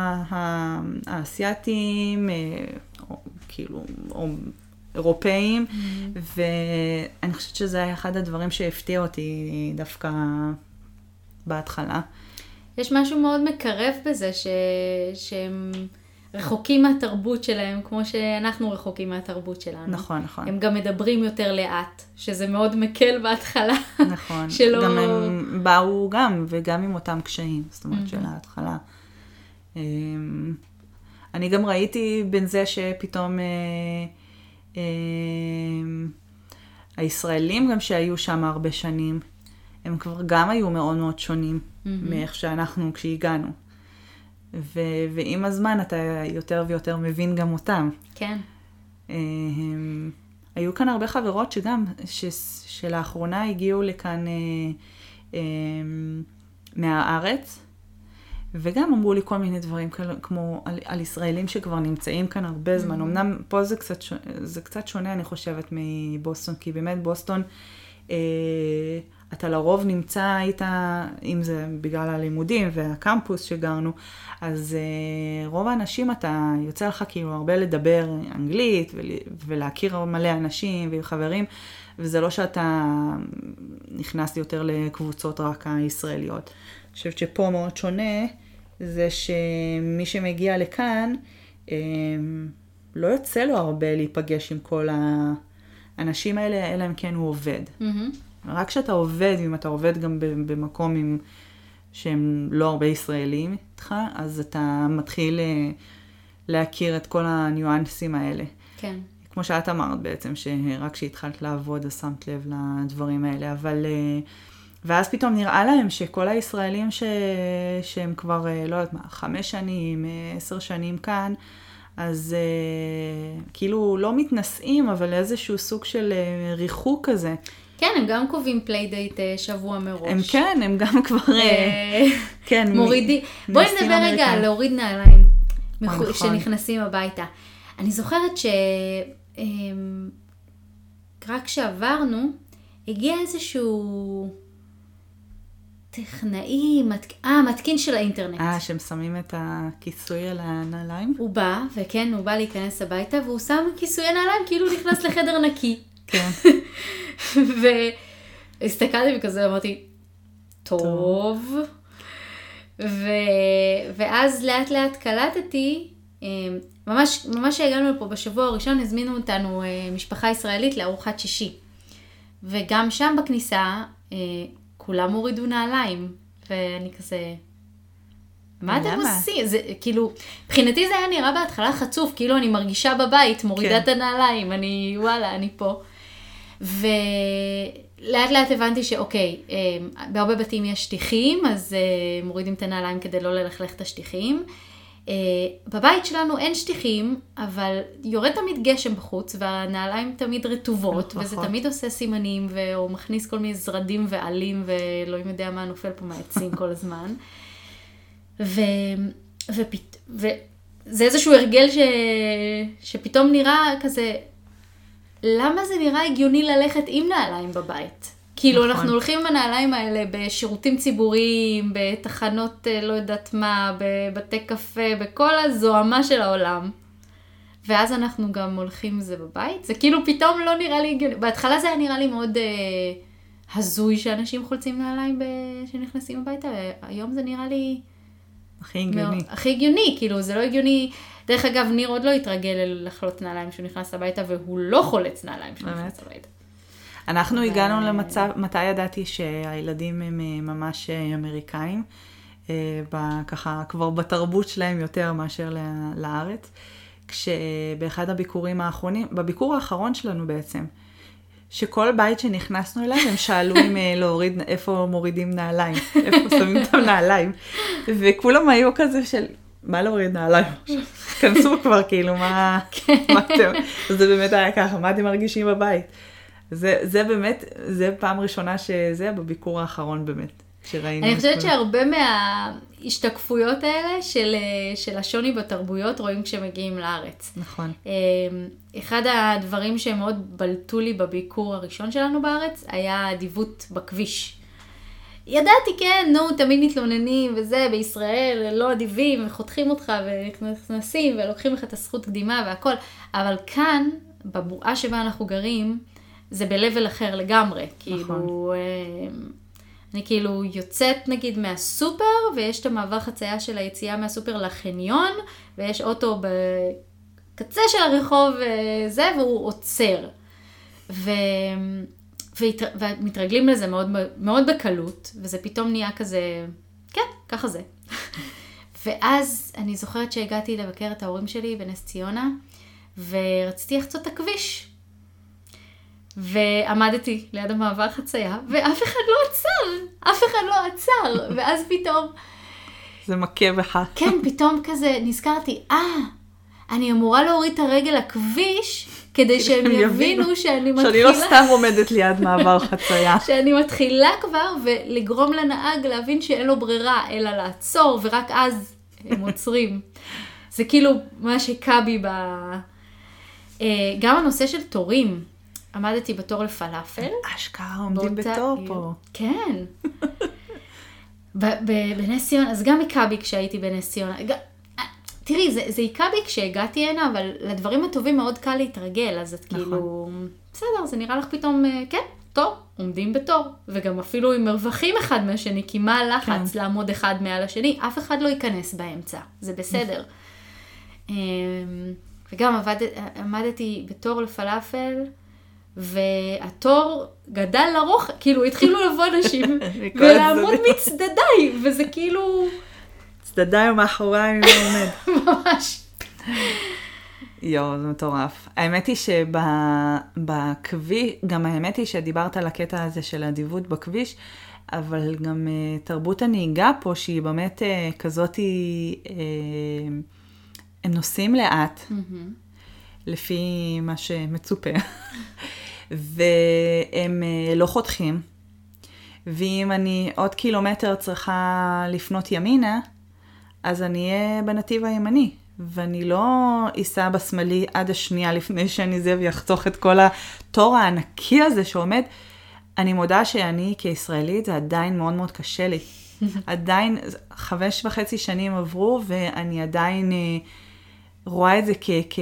האסייתים, אה, או כאילו, או אירופאים, ואני חושבת שזה היה אחד הדברים שהפתיע אותי דווקא בהתחלה. יש משהו מאוד מקרב בזה ש... שהם רחוקים מהתרבות שלהם, כמו שאנחנו רחוקים מהתרבות שלנו. נכון, נכון. הם גם מדברים יותר לאט, שזה מאוד מקל בהתחלה. נכון. שלא... גם הם באו גם, וגם עם אותם קשיים, זאת אומרת, של ההתחלה. אמ, אני גם ראיתי בין זה שפתאום אה, אמ, הישראלים גם שהיו שם הרבה שנים, הם כבר גם היו מאוד מאוד שונים מאיך שאנחנו כשהגענו. ו- ועם הזמן אתה יותר ויותר מבין גם אותם. כן. הם, היו כאן הרבה חברות שגם, ש, שלאחרונה הגיעו לכאן אה, אה, מהארץ, וגם אמרו לי כל מיני דברים כמו על, על ישראלים שכבר נמצאים כאן הרבה זמן. Mm-hmm. אמנם פה זה קצת, שונה, זה קצת שונה, אני חושבת, מבוסטון, כי באמת בוסטון, אה, אתה לרוב נמצא, היית, אם זה בגלל הלימודים והקמפוס שגרנו, אז אה, רוב האנשים אתה, יוצא לך כאילו הרבה לדבר אנגלית ול, ולהכיר מלא אנשים וחברים, וזה לא שאתה נכנס יותר לקבוצות רק הישראליות. אני חושבת שפה מאוד שונה, זה שמי שמגיע לכאן, אה, לא יוצא לו הרבה להיפגש עם כל האנשים האלה, אלא אם כן הוא עובד. מהמם. רק כשאתה עובד, אם אתה עובד גם במקום עם, שהם לא הרבה ישראלים איתך, אז אתה מתחיל אה, להכיר את כל הניואנסים האלה. כן. כמו שאת אמרת בעצם, שרק כשהתחלת לעבוד אז שמת לב לדברים האלה, אבל... אה, ואז פתאום נראה להם שכל הישראלים ש... שהם כבר, אה, לא יודעת מה, חמש שנים, עשר שנים כאן, אז כאילו לא מתנשאים, אבל איזשהו סוג של ריחוק כזה. כן, הם גם קובעים playdate אה, שבוע מראש. הם כן, הם גם כבר... אה, אה, כן, מורידים. בואי נדבר רגע. על להוריד נעליים מחו- נכון. שנכנסים הביתה. אני זוכרת ש... אמ, רק כשעברנו, הגיע איזשהו טכנאי. אה, מתקין של האינטרנט. אה, שהם שמים את הכיסוי על הנעליים? הוא בא, וכן, הוא בא להיכנס הביתה, והוא שם כיסויי נעליים כאילו הוא נכנס לחדר נקי. כן. והסתכלתי וכזה אמרתי, טוב. ו... ואז לאט לאט קלטתי, אה, ממש, ממש שהגענו לפה בשבוע הראשון, הזמינו אותנו אה, משפחה ישראלית לארוחת שישי. וגם שם בכניסה, אה, כולם הורידו נעליים. ואני כזה, מה אתם? עושים? זה כאילו, מבחינתי זה היה נראה בהתחלה חצוף, כאילו אני מרגישה בבית, מורידה כן. את הנעליים, אני, וואלה, אני פה. ולאט לאט הבנתי שאוקיי, אה, בהרבה בתים יש שטיחים, אז אה, מורידים את הנעליים כדי לא ללכלך את השטיחים. אה, בבית שלנו אין שטיחים, אבל יורד תמיד גשם בחוץ, והנעליים תמיד רטובות, וזה נכון. תמיד עושה סימנים, והוא מכניס כל מיני זרדים ועלים, ואלוהים יודע מה נופל פה מהעצים כל הזמן. ו... ופת... וזה איזשהו הרגל ש... שפתאום נראה כזה, למה זה נראה הגיוני ללכת עם נעליים בבית? כאילו, נכון. אנחנו הולכים עם הנעליים האלה בשירותים ציבוריים, בתחנות אה, לא יודעת מה, בבתי קפה, בכל הזוהמה של העולם. ואז אנחנו גם הולכים עם זה בבית. זה כאילו פתאום לא נראה לי הגיוני. בהתחלה זה היה נראה לי מאוד אה, הזוי שאנשים חולצים נעליים ב... שנכנסים הביתה, והיום זה נראה לי... הכי הגיוני. מאוד, הכי הגיוני, כאילו זה לא הגיוני. דרך אגב, ניר עוד לא התרגל לחלות נעליים כשהוא נכנס הביתה, והוא לא חולץ נעליים כשהוא? נכנס הביתה. אנחנו הגענו למצב, מתי ידעתי שהילדים הם אה, ממש אה, אמריקאים, אה, ככה כבר בתרבות שלהם יותר מאשר לארץ, כשבאחד הביקורים האחרונים, בביקור האחרון שלנו בעצם, שכל בית שנכנסנו אליו, הם שאלו אם להוריד, איפה מורידים נעליים, איפה שמים את הנעליים. וכולם היו כזה של, מה להוריד נעליים? כנסו כבר, כאילו, מה, מה אתם? זה באמת היה ככה, מה אתם מרגישים בבית? זה, זה באמת, זה פעם ראשונה שזה בביקור האחרון באמת, שראינו. אני חושבת שהרבה מההשתקפויות האלה של, של השוני בתרבויות רואים כשמגיעים לארץ. נכון. אה, אחד הדברים שמאוד בלטו לי בביקור הראשון שלנו בארץ היה האדיבות בכביש. ידעתי, כן, נו, תמיד מתלוננים וזה, בישראל לא אדיבים, וחותכים אותך ונכנסים ולוקחים לך את הזכות קדימה והכל, אבל כאן, בבועה שבה אנחנו גרים, זה ב-level אחר לגמרי. כאילו, אה, אני כאילו יוצאת נגיד מהסופר, ויש את המעבר חצייה של היציאה מהסופר לחניון, ויש אוטו בקצה של הרחוב וזה, והוא עוצר. ו... והת... ומתרגלים לזה מאוד, מאוד בקלות, וזה פתאום נהיה כזה, כן, ככה זה. ואז אני זוכרת שהגעתי לבקר את ההורים שלי בנס ציונה, ורציתי לחצות את הכביש. ועמדתי ליד המעבר חצייה, ואף אחד לא עצר, אף אחד לא עצר, ואז פתאום, זה מכה בך. כן, פתאום כזה נזכרתי, אה, אני אמורה להוריד את הרגל לכביש, כדי שהם הם יבינו שאני מתחילה... שאני לא סתם עומדת ליד מעבר חצייה. שאני מתחילה כבר ולגרום לנהג להבין שאין לו ברירה אלא לעצור, ורק אז הם עוצרים. זה כאילו מה שהכה בי ב... אה, גם הנושא של תורים. עמדתי בתור לפלאפל. אשכרה עומדים בתור. פה. כן. בנס ציונה, אז גם היכה בי כשהייתי בנס ציונה. תראי, זה זה היכה בי כשהגעתי הנה, אבל לדברים הטובים מאוד קל להתרגל, אז את נכון. כאילו, בסדר, זה נראה לך פתאום, אה, כן, תור, עומדים בתור. וגם אפילו עם מרווחים אחד מהשני, כי מה הלחץ כן. לעמוד אחד מעל השני, אף אחד לא ייכנס באמצע, זה בסדר. אמ, וגם עבד, עמדתי בתור לפלאפל, והתור גדל לרוח, כאילו התחילו לבוא אנשים ולעמוד. מצדדיי, וזה כאילו צדדיי ומאחוריי מי עומד. ממש... יואו, זה מטורף. האמת היא שבכביש, גם האמת היא שדיברת על הקטע הזה של האדיבות בכביש, אבל גם uh, תרבות הנהיגה פה, שהיא באמת uh, כזאת, היא, uh, הם נוסעים לאט, לפי מה שמצופה, והם uh, לא חותכים, ואם אני עוד קילומטר צריכה לפנות ימינה, אז אני אהיה בנתיב הימני, ואני לא אסע בשמאלי עד השנייה לפני שאני זה ויחתוך את כל התור הענקי הזה שעומד. אני מודה שאני כישראלית זה עדיין מאוד מאוד קשה לי. עדיין, חמש וחצי שנים עברו ואני עדיין אה, רואה את זה כ... כ...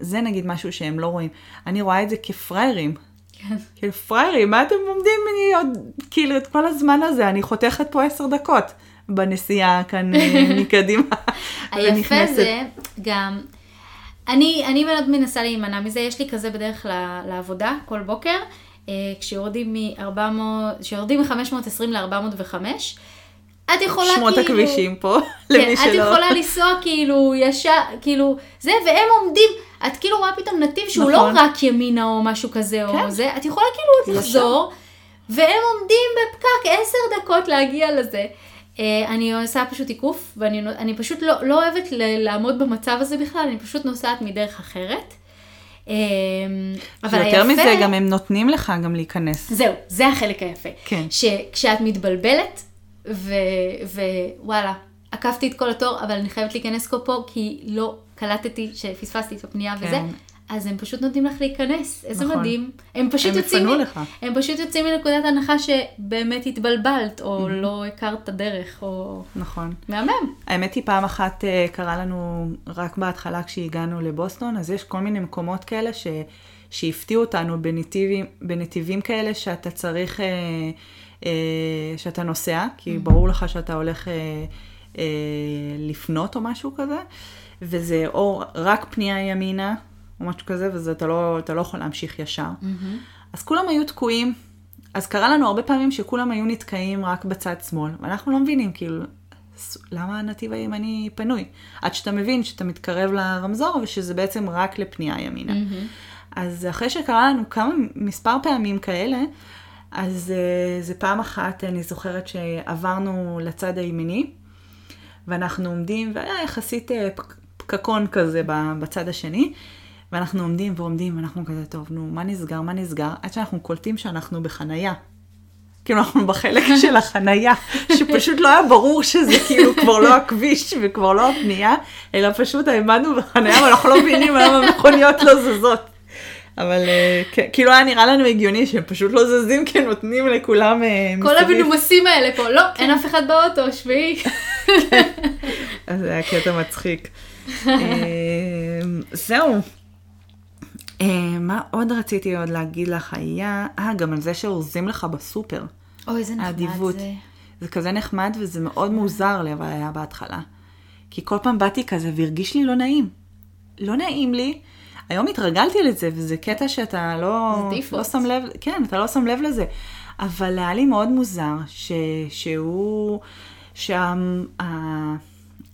זה נגיד משהו שהם לא רואים. אני רואה את זה כפראיירים. כן. כאילו פראיירים, מה אתם עומדים ממני עוד, כאילו את כל הזמן הזה, אני חותכת פה עשר דקות בנסיעה כאן אה, מקדימה. היפה. זה גם, אני, אני מאוד מנסה להימנע מזה, יש לי כזה בדרך ל- לעבודה כל בוקר, אה, כשיורדים מ-400, כשיורדים מ-520 ל-405, את יכולה שמות כאילו... הכבישים פה, כן, למי את שלא. יכולה לנסוע כאילו ישר, כאילו, זה, והם עומדים, את כאילו רואה פתאום נתיב שהוא נכון. לא רק ימינה או משהו כזה או כן. זה, את יכולה כאילו עוד. לחזור, והם עומדים בפקק עשר דקות להגיע לזה. אה, אני עושה פשוט עיקוף, ואני אני פשוט לא, לא אוהבת ל- לעמוד במצב הזה בכלל, אני פשוט נוסעת מדרך אחרת. אה, אבל ויותר היפה... מזה, גם הם נותנים לך גם להיכנס. זהו, זה החלק היפה. כן. שכשאת מתבלבלת, ו... ווואלה, עקפתי את כל התור, אבל אני חייבת להיכנס פה כי לא קלטתי שפספסתי את הפנייה כן. וזה, אז הם פשוט נותנים לך להיכנס, איזה נכון. מדהים. הם פשוט הם יוצאים, מ- לך. הם פשוט יוצאים מנקודת הנחה שבאמת התבלבלת, או לא הכרת את הדרך, או נכון. מהמם. האמת היא, פעם אחת אה, קרה לנו, רק בהתחלה כשהגענו לבוסטון, אז יש כל מיני מקומות כאלה ש... שהפתיעו אותנו בנתיבים, בנתיבים כאלה שאתה צריך, אה, אה, שאתה נוסע, כי ברור לך שאתה הולך אה, אה, לפנות או משהו כזה, וזה או רק פנייה ימינה, או משהו כזה, ואתה לא, אתה לא יכול להמשיך ישר. אז כולם היו תקועים. אז קרה לנו הרבה פעמים שכולם היו נתקעים רק בצד שמאל, ואנחנו לא מבינים, כאילו, למה הנתיב הימני פנוי? עד שאתה מבין שאתה מתקרב לרמזור ושזה בעצם רק לפנייה ימינה. אז אחרי שקרה לנו כמה, מספר פעמים כאלה, אז uh, זה פעם אחת, אני זוכרת שעברנו לצד הימיני, ואנחנו עומדים, והיה יחסית פק- פקקון כזה בצד השני, ואנחנו עומדים ועומדים, ואנחנו כזה, טוב, נו, מה נסגר, מה נסגר? עד שאנחנו קולטים שאנחנו בחנייה. כאילו אנחנו בחלק של החנייה, שפשוט לא היה ברור שזה כאילו כבר לא הכביש וכבר לא הפנייה, אלא פשוט העמדנו בחנייה ואנחנו לא מבינים למה המכוניות לא זזות. אבל אה, כן, כאילו היה נראה לנו הגיוני שהם פשוט לא זזים כי נותנים לכולם אה, כל מסביב. המנומסים האלה פה, לא, אין אף אחד באוטו, שביעי. אז זה היה קטע מצחיק. אה, זהו. אה, מה עוד רציתי עוד להגיד לך היה, אה, גם על זה שאורזים לך בסופר. אוי, איזה נחמד האדיבות. זה. זה כזה נחמד וזה מאוד מוזר לי, אבל היה בהתחלה. כי כל פעם באתי כזה והרגיש לי לא נעים. לא נעים לי. היום התרגלתי לזה, וזה קטע שאתה לא, זה default. לא שם לב, כן, אתה לא שם לב לזה. אבל היה לי מאוד מוזר ש, שהוא, שה...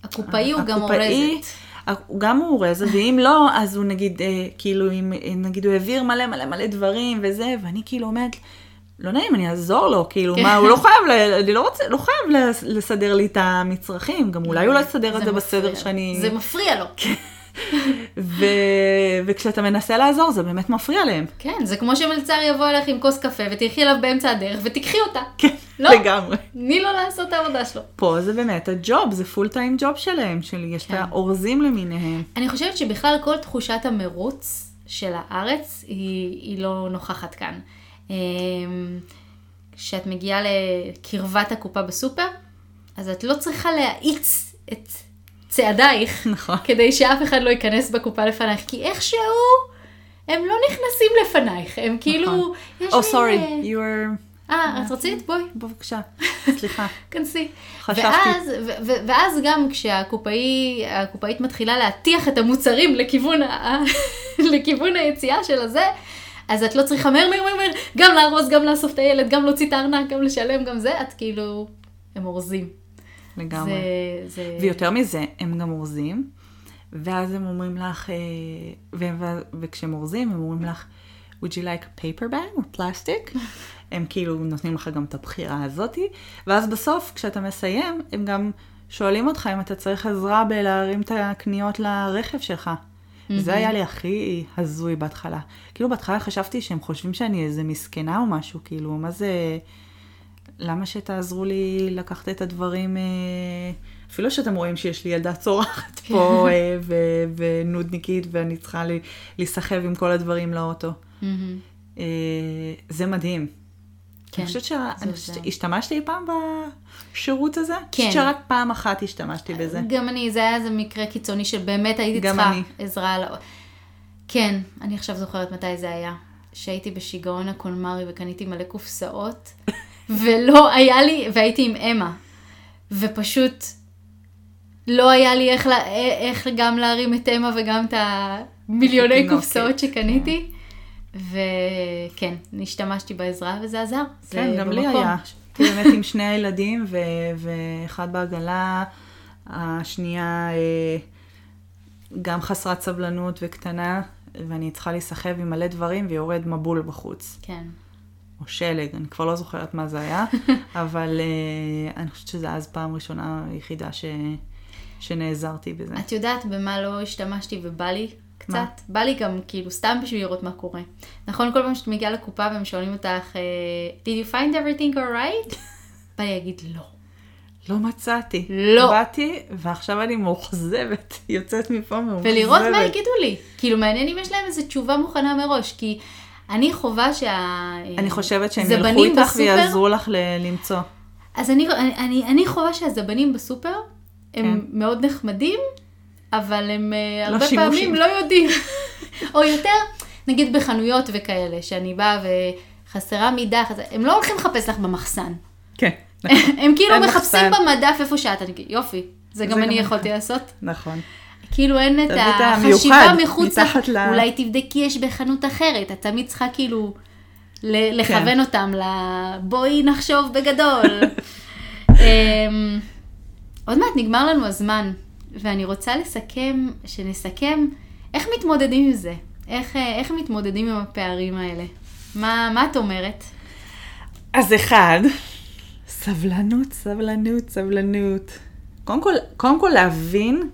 הקופאי הוא גם הקופאי, אורזת. הוא גם מאורז, ואם לא, אז הוא נגיד, אה, כאילו, אם, נגיד הוא העביר מלא מלא מלא דברים וזה, ואני כאילו אומרת, לא נעים, אני אעזור לו, כאילו, כן. מה, הוא לא חייב, ל- אני לא רוצה, לא חייב לס- לסדר לי את המצרכים, גם אולי הוא לא יסדר את זה בסדר. שאני... זה מפריע לו. ו... וכשאתה מנסה לעזור, זה באמת מפריע להם. כן, זה כמו שמלצר יבוא אליך עם כוס קפה ותלכי אליו באמצע הדרך ותיקחי אותה. כן, לא. לגמרי. תני לו לעשות את העבודה שלו. פה זה באמת הג'וב, זה פול טיים ג'וב שלהם, של יש את כן. האורזים למיניהם. אני חושבת שבכלל כל תחושת המרוץ של הארץ היא, היא לא נוכחת כאן. אמ, כשאת מגיעה לקרבת הקופה בסופר, אז את לא צריכה להאיץ את צעדייך, נכון. כדי שאף אחד לא ייכנס בקופה לפנייך, כי איכשהו הם לא נכנסים לפנייך, הם כאילו... יש Oh, מין, sorry, אה, you were... אה, את רצית? בואי. בבקשה, סליחה. כנסי. חשבתי- ואז, ו- ו- ואז גם כשהקופאי, הקופאית מתחילה להטיח את המוצרים לכיוון, ה- לכיוון היציאה של הזה, אז את לא צריכה מהר מהר מהר מהר, גם לארוז, גם לאסוף את הילד, גם להוציא את הארנק, גם לשלם, גם זה, את כאילו, הם אורזים. לגמרי. זה, זה... ויותר מזה, הם גם אורזים, ואז הם אומרים לך, אה, ו- ו- וכשהם אורזים, הם אומרים לך, would you like a paper bag or plastic? הם כאילו נותנים לך גם את הבחירה הזאתי, ואז בסוף, כשאתה מסיים, הם גם שואלים אותך אם אתה צריך עזרה בלהרים את הקניות לרכב שלך. זה היה לי הכי הזוי בהתחלה. כאילו בהתחלה חשבתי שהם חושבים שאני איזה מסכנה או משהו, כאילו, מה זה... למה שתעזרו לי לקחת את הדברים, אה, אפילו שאתם רואים שיש לי ילדה צורחת פה אה, ו- ונודניקית ואני צריכה להיסחב עם כל הדברים לאוטו. אה, זה מדהים. כן, אני חושבת זה ש- עוזר. השתמשתי אי פעם בשירות הזה? אני כן. חושבת שרק פעם אחת השתמשתי בזה. גם אני, זה היה איזה מקרה קיצוני שבאמת הייתי גם צריכה אני. עזרה. על... כן, אני עכשיו זוכרת מתי זה היה. שהייתי בשיגעון הקולמרי וקניתי מלא קופסאות, ולא היה לי, והייתי עם אמה, ופשוט לא היה לי איך, לה, איך גם להרים את אמה וגם את המיליוני התינוקת. קופסאות שקניתי. וכן, השתמשתי בעזרה וזה עזר. כן, גם לי. היה. הייתי באמת עם שני הילדים, ואחד בעגלה, השנייה אה, גם חסרת סבלנות וקטנה, ואני צריכה להיסחב עם מלא דברים ויורד מבול בחוץ. כן. או שלג, אני כבר לא זוכרת מה זה היה, אבל אה, אני חושבת שזו אז פעם ראשונה היחידה ש... שנעזרתי בזה. את יודעת במה לא השתמשתי ובא לי קצת? מה? בא לי גם כאילו סתם בשביל לראות מה קורה. נכון, כל פעם שאת מגיעה לקופה והם שואלים אותך, אה, did you find everything alright? בא לי להגיד לא. לא מצאתי. לא. באתי, ועכשיו אני מאוכזבת, יוצאת מפה מאוכזבת. ולראות מה יגידו לי. כאילו מעניין אם יש להם איזו תשובה מוכנה מראש, כי אני חווה שה... אני חושבת שהם ילכו איתך בסופר- ויעזרו לך ל- למצוא. אז אני, אני, אני, אני חווה שהזבנים בסופר הם כן. מאוד נחמדים, אבל הם אה, לא הרבה שימושים. פעמים לא יודעים. או יותר, נגיד בחנויות וכאלה, שאני באה וחסרה מידה, חסר... הם לא הולכים לחפש לך במחסן. כן, הם כאילו מחפשים מחסן. במדף איפה שאת, אני יופי, זה גם זה אני גם יכולתי לעשות. נכון. כאילו אין את החשיבה מחוץ, מתחת ל- אולי תבדקי יש בחנות אחרת, את תמיד צריכה כאילו ל- לכוון כן. אותם ל... בואי נחשוב בגדול. אמ, עוד מעט נגמר לנו הזמן, ואני רוצה לסכם, שנסכם איך מתמודדים עם זה. איך, אה, איך מתמודדים עם הפערים האלה? מה, מה את אומרת? אז אחד, סבלנות, סבלנות, סבלנות. קודם כל, קודם כל להבין,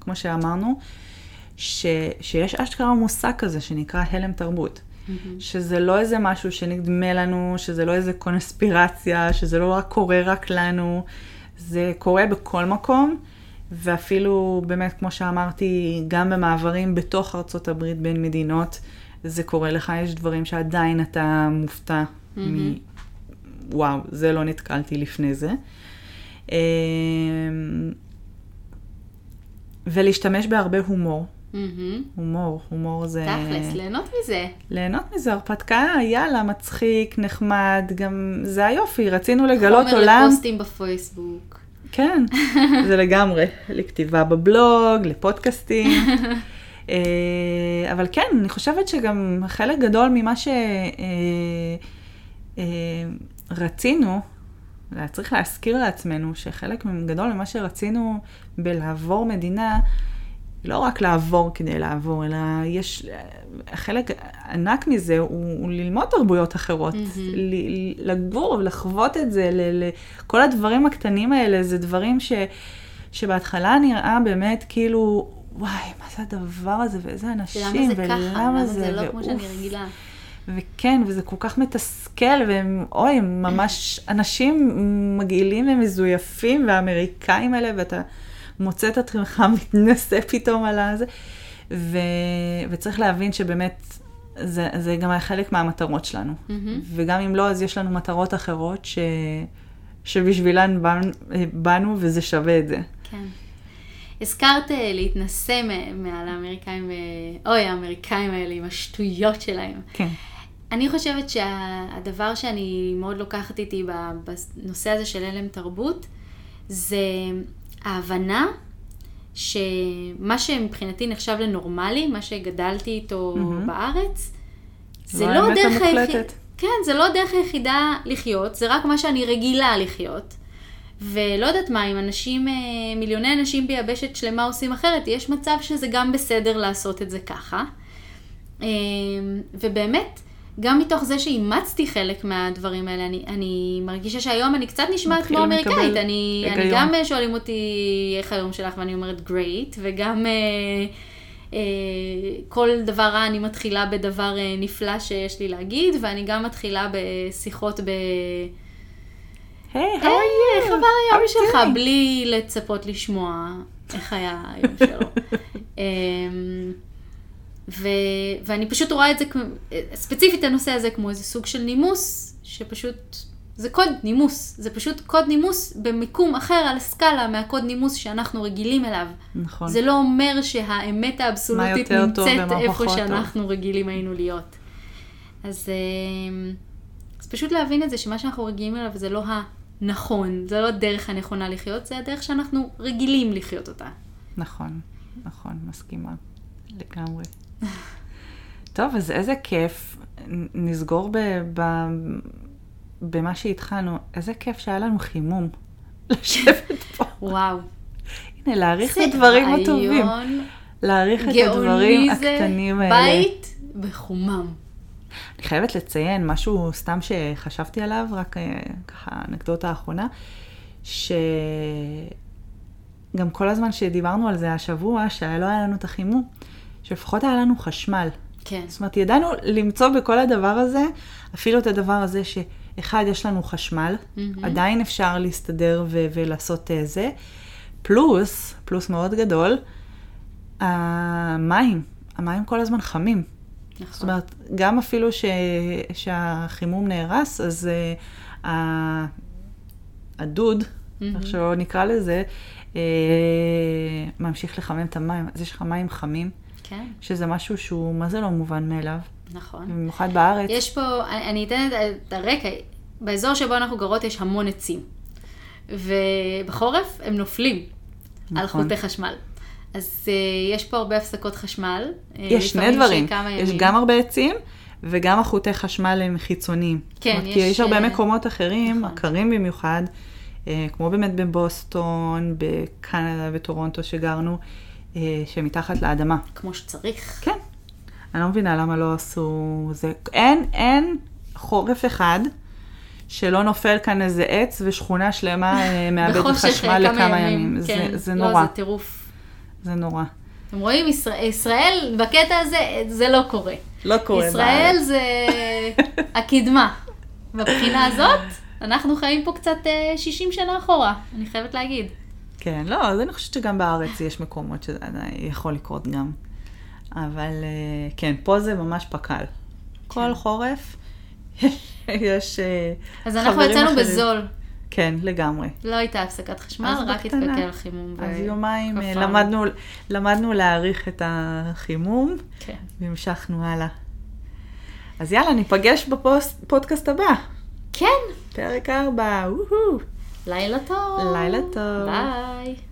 כמו שאמרנו, ש, שיש אשכרה מושג כזה שנקרא הלם תרבות. שזה לא איזה משהו שנדמה לנו, שזה לא איזה קונספירציה, שזה לא רק קורה רק לנו, זה קורה בכל מקום, ואפילו באמת, כמו שאמרתי, גם במעברים בתוך ארצות הברית בין מדינות, זה קורה לך, יש דברים שעדיין אתה מופתע mm-hmm. מ... וואו, זה לא נתקלתי לפני זה. ולהשתמש בהרבה הומור. Mm-hmm. הומור, הומור זה... תכלס, ליהנות מזה. ליהנות מזה, הרפתקה, יאללה, מצחיק, נחמד, גם זה היופי, רצינו לגלות חומר עולם. חומר לפוסטים בפייסבוק. כן, זה לגמרי, לכתיבה בבלוג, לפודקאסטים. אה, אבל כן, אני חושבת שגם חלק גדול ממה שרצינו, אה, צריך להזכיר לעצמנו שחלק גדול ממה שרצינו בלעבור מדינה, לא רק לעבור כדי לעבור, אלא יש, חלק ענק מזה הוא, הוא ללמוד תרבויות אחרות, mm-hmm. לגור ולחוות את זה, ל, ל, כל הדברים הקטנים האלה, זה דברים ש, שבהתחלה נראה באמת כאילו, וואי, מה זה הדבר הזה, ואיזה אנשים, ולמה זה ככה, למה זה, זה לא ואוף. כמו שאני רגילה. וכן, וזה כל כך מתסכל, והם, אוי, הם ממש אנשים מגעילים ומזויפים, והאמריקאים האלה, ואתה... מוצא את עצמך מתנשא פתאום על הזה. ו... וצריך להבין שבאמת זה, זה גם היה חלק מהמטרות שלנו. Mm-hmm. וגם אם לא, אז יש לנו מטרות אחרות ש... שבשבילן באנו, באנו וזה שווה את זה. כן. הזכרת אה, להתנשא מעל האמריקאים, אוי, האמריקאים האלה עם השטויות שלהם. כן. אני חושבת שהדבר שאני מאוד לוקחת איתי בנושא הזה של הלם תרבות, זה ההבנה שמה שמבחינתי נחשב לנורמלי, מה שגדלתי איתו mm-hmm. בארץ, זה לא הדרך היחידה. כן, זה לא הדרך היחידה לחיות, זה רק מה שאני רגילה לחיות. ולא יודעת מה, אם אנשים, אה, מיליוני אנשים ביבשת שלמה עושים אחרת, יש מצב שזה גם בסדר לעשות את זה ככה. אה, ובאמת, גם מתוך זה שאימצתי חלק מהדברים האלה, אני, אני מרגישה שהיום אני קצת נשמעת כמו אמריקאית. אני, אני גם אה, שואלים אותי איך היום שלך, ואני אומרת גרייט, וגם אה, אה, כל דבר רע אני מתחילה בדבר אה, נפלא שיש לי להגיד, ואני גם מתחילה בשיחות ב... היי, hey, how are you? איך עבר היום שלך? בלי לצפות לשמוע איך היה היום שלו. ו, ואני פשוט רואה את זה, ספציפית הנושא הזה, כמו איזה סוג של נימוס, שפשוט, זה קוד נימוס, זה פשוט קוד נימוס במיקום אחר על הסקאלה מהקוד נימוס שאנחנו רגילים אליו. נכון. זה לא אומר שהאמת האבסולוטית נמצאת איפה שאנחנו טוב. רגילים היינו להיות. אז, אה, אז פשוט להבין את זה, שמה שאנחנו רגילים אליו זה לא הנכון, זה לא הדרך הנכונה לחיות, זה הדרך שאנחנו רגילים לחיות אותה. נכון, נכון, מסכימה. לגמרי. טוב, אז איזה כיף. נסגור ב, ב, במה שהתחלנו. איזה כיף שהיה לנו חימום. לשבת פה. וואו. הנה, להעריך את הדברים הטובים. להעריך את הדברים הקטנים האלה. גאוני זה בית בחומם. אני חייבת לציין משהו סתם שחשבתי עליו, רק אה, ככה אנקדוטה האחרונה, שגם כל הזמן שדיברנו על זה השבוע, שלא היה לנו את החימום, שלפחות היה לנו חשמל. כן. זאת אומרת, ידענו למצוא בכל הדבר הזה, אפילו את הדבר הזה שאחד, יש לנו חשמל, mm-hmm. עדיין אפשר להסתדר ו- ולעשות uh, זה, פלוס, פלוס מאוד גדול, המים, המים כל הזמן חמים. נכון. זאת אומרת, גם אפילו ש- שהחימום נהרס, אז uh, הדוד, mm-hmm. איך שלא נקרא לזה, uh, ממשיך לחמם את המים. אז יש לך מים חמים. כן. שזה משהו שהוא, מה זה לא מובן מאליו? נכון. במיוחד בארץ. יש פה, אני אתן את הרקע, באזור שבו אנחנו גרות יש המון עצים. ובחורף הם נופלים נכון. על חוטי חשמל. אז uh, יש פה הרבה הפסקות חשמל. אה, יש שני דברים, יש גם הרבה עצים. וגם החוטי חשמל הם חיצוניים. כן, אומרת, יש... כי יש הרבה מקומות אחרים, נכון. קרים במיוחד, כמו באמת בבוסטון, בקנדה, בטורונטו שגרנו, אה, שמתחת לאדמה. כמו שצריך. כן. אני לא מבינה למה לא עשו זה. אין, אין חורף אחד שלא נופל כאן איזה עץ ושכונה שלמה אה, מאבדת בחושך, אה, חשמל כמה לכמה ימים. ימים. זה, כן. זה לא, נורא, זה טירוף. זה נורא. אתם רואים, ישראל, ישראל, בקטע הזה, זה לא קורה. לא קורה ישראל בארץ. זה הקדמה. מבחינה הזאת, אנחנו חיים פה קצת אה, 60 שנה אחורה, אני חייבת להגיד. כן, לא, אז אני חושבת שגם בארץ יש מקומות שזה יכול לקרות גם. אבל אה, כן, פה זה ממש פק"ל. כל חורף יש אה, אז אנחנו חברים יצאנו אחרים. בזול. כן, לגמרי. לא הייתה הפסקת חשמל, רק. התקלקל חימום. אז ו- יומיים אה. למדנו, למדנו להעריך את החימום, כן. והמשכנו הלאה. אז יאללה, ניפגש בפודקאסט הבא. כן, פרק 4, וואו. לילה טוב. לילה טוב. ביי.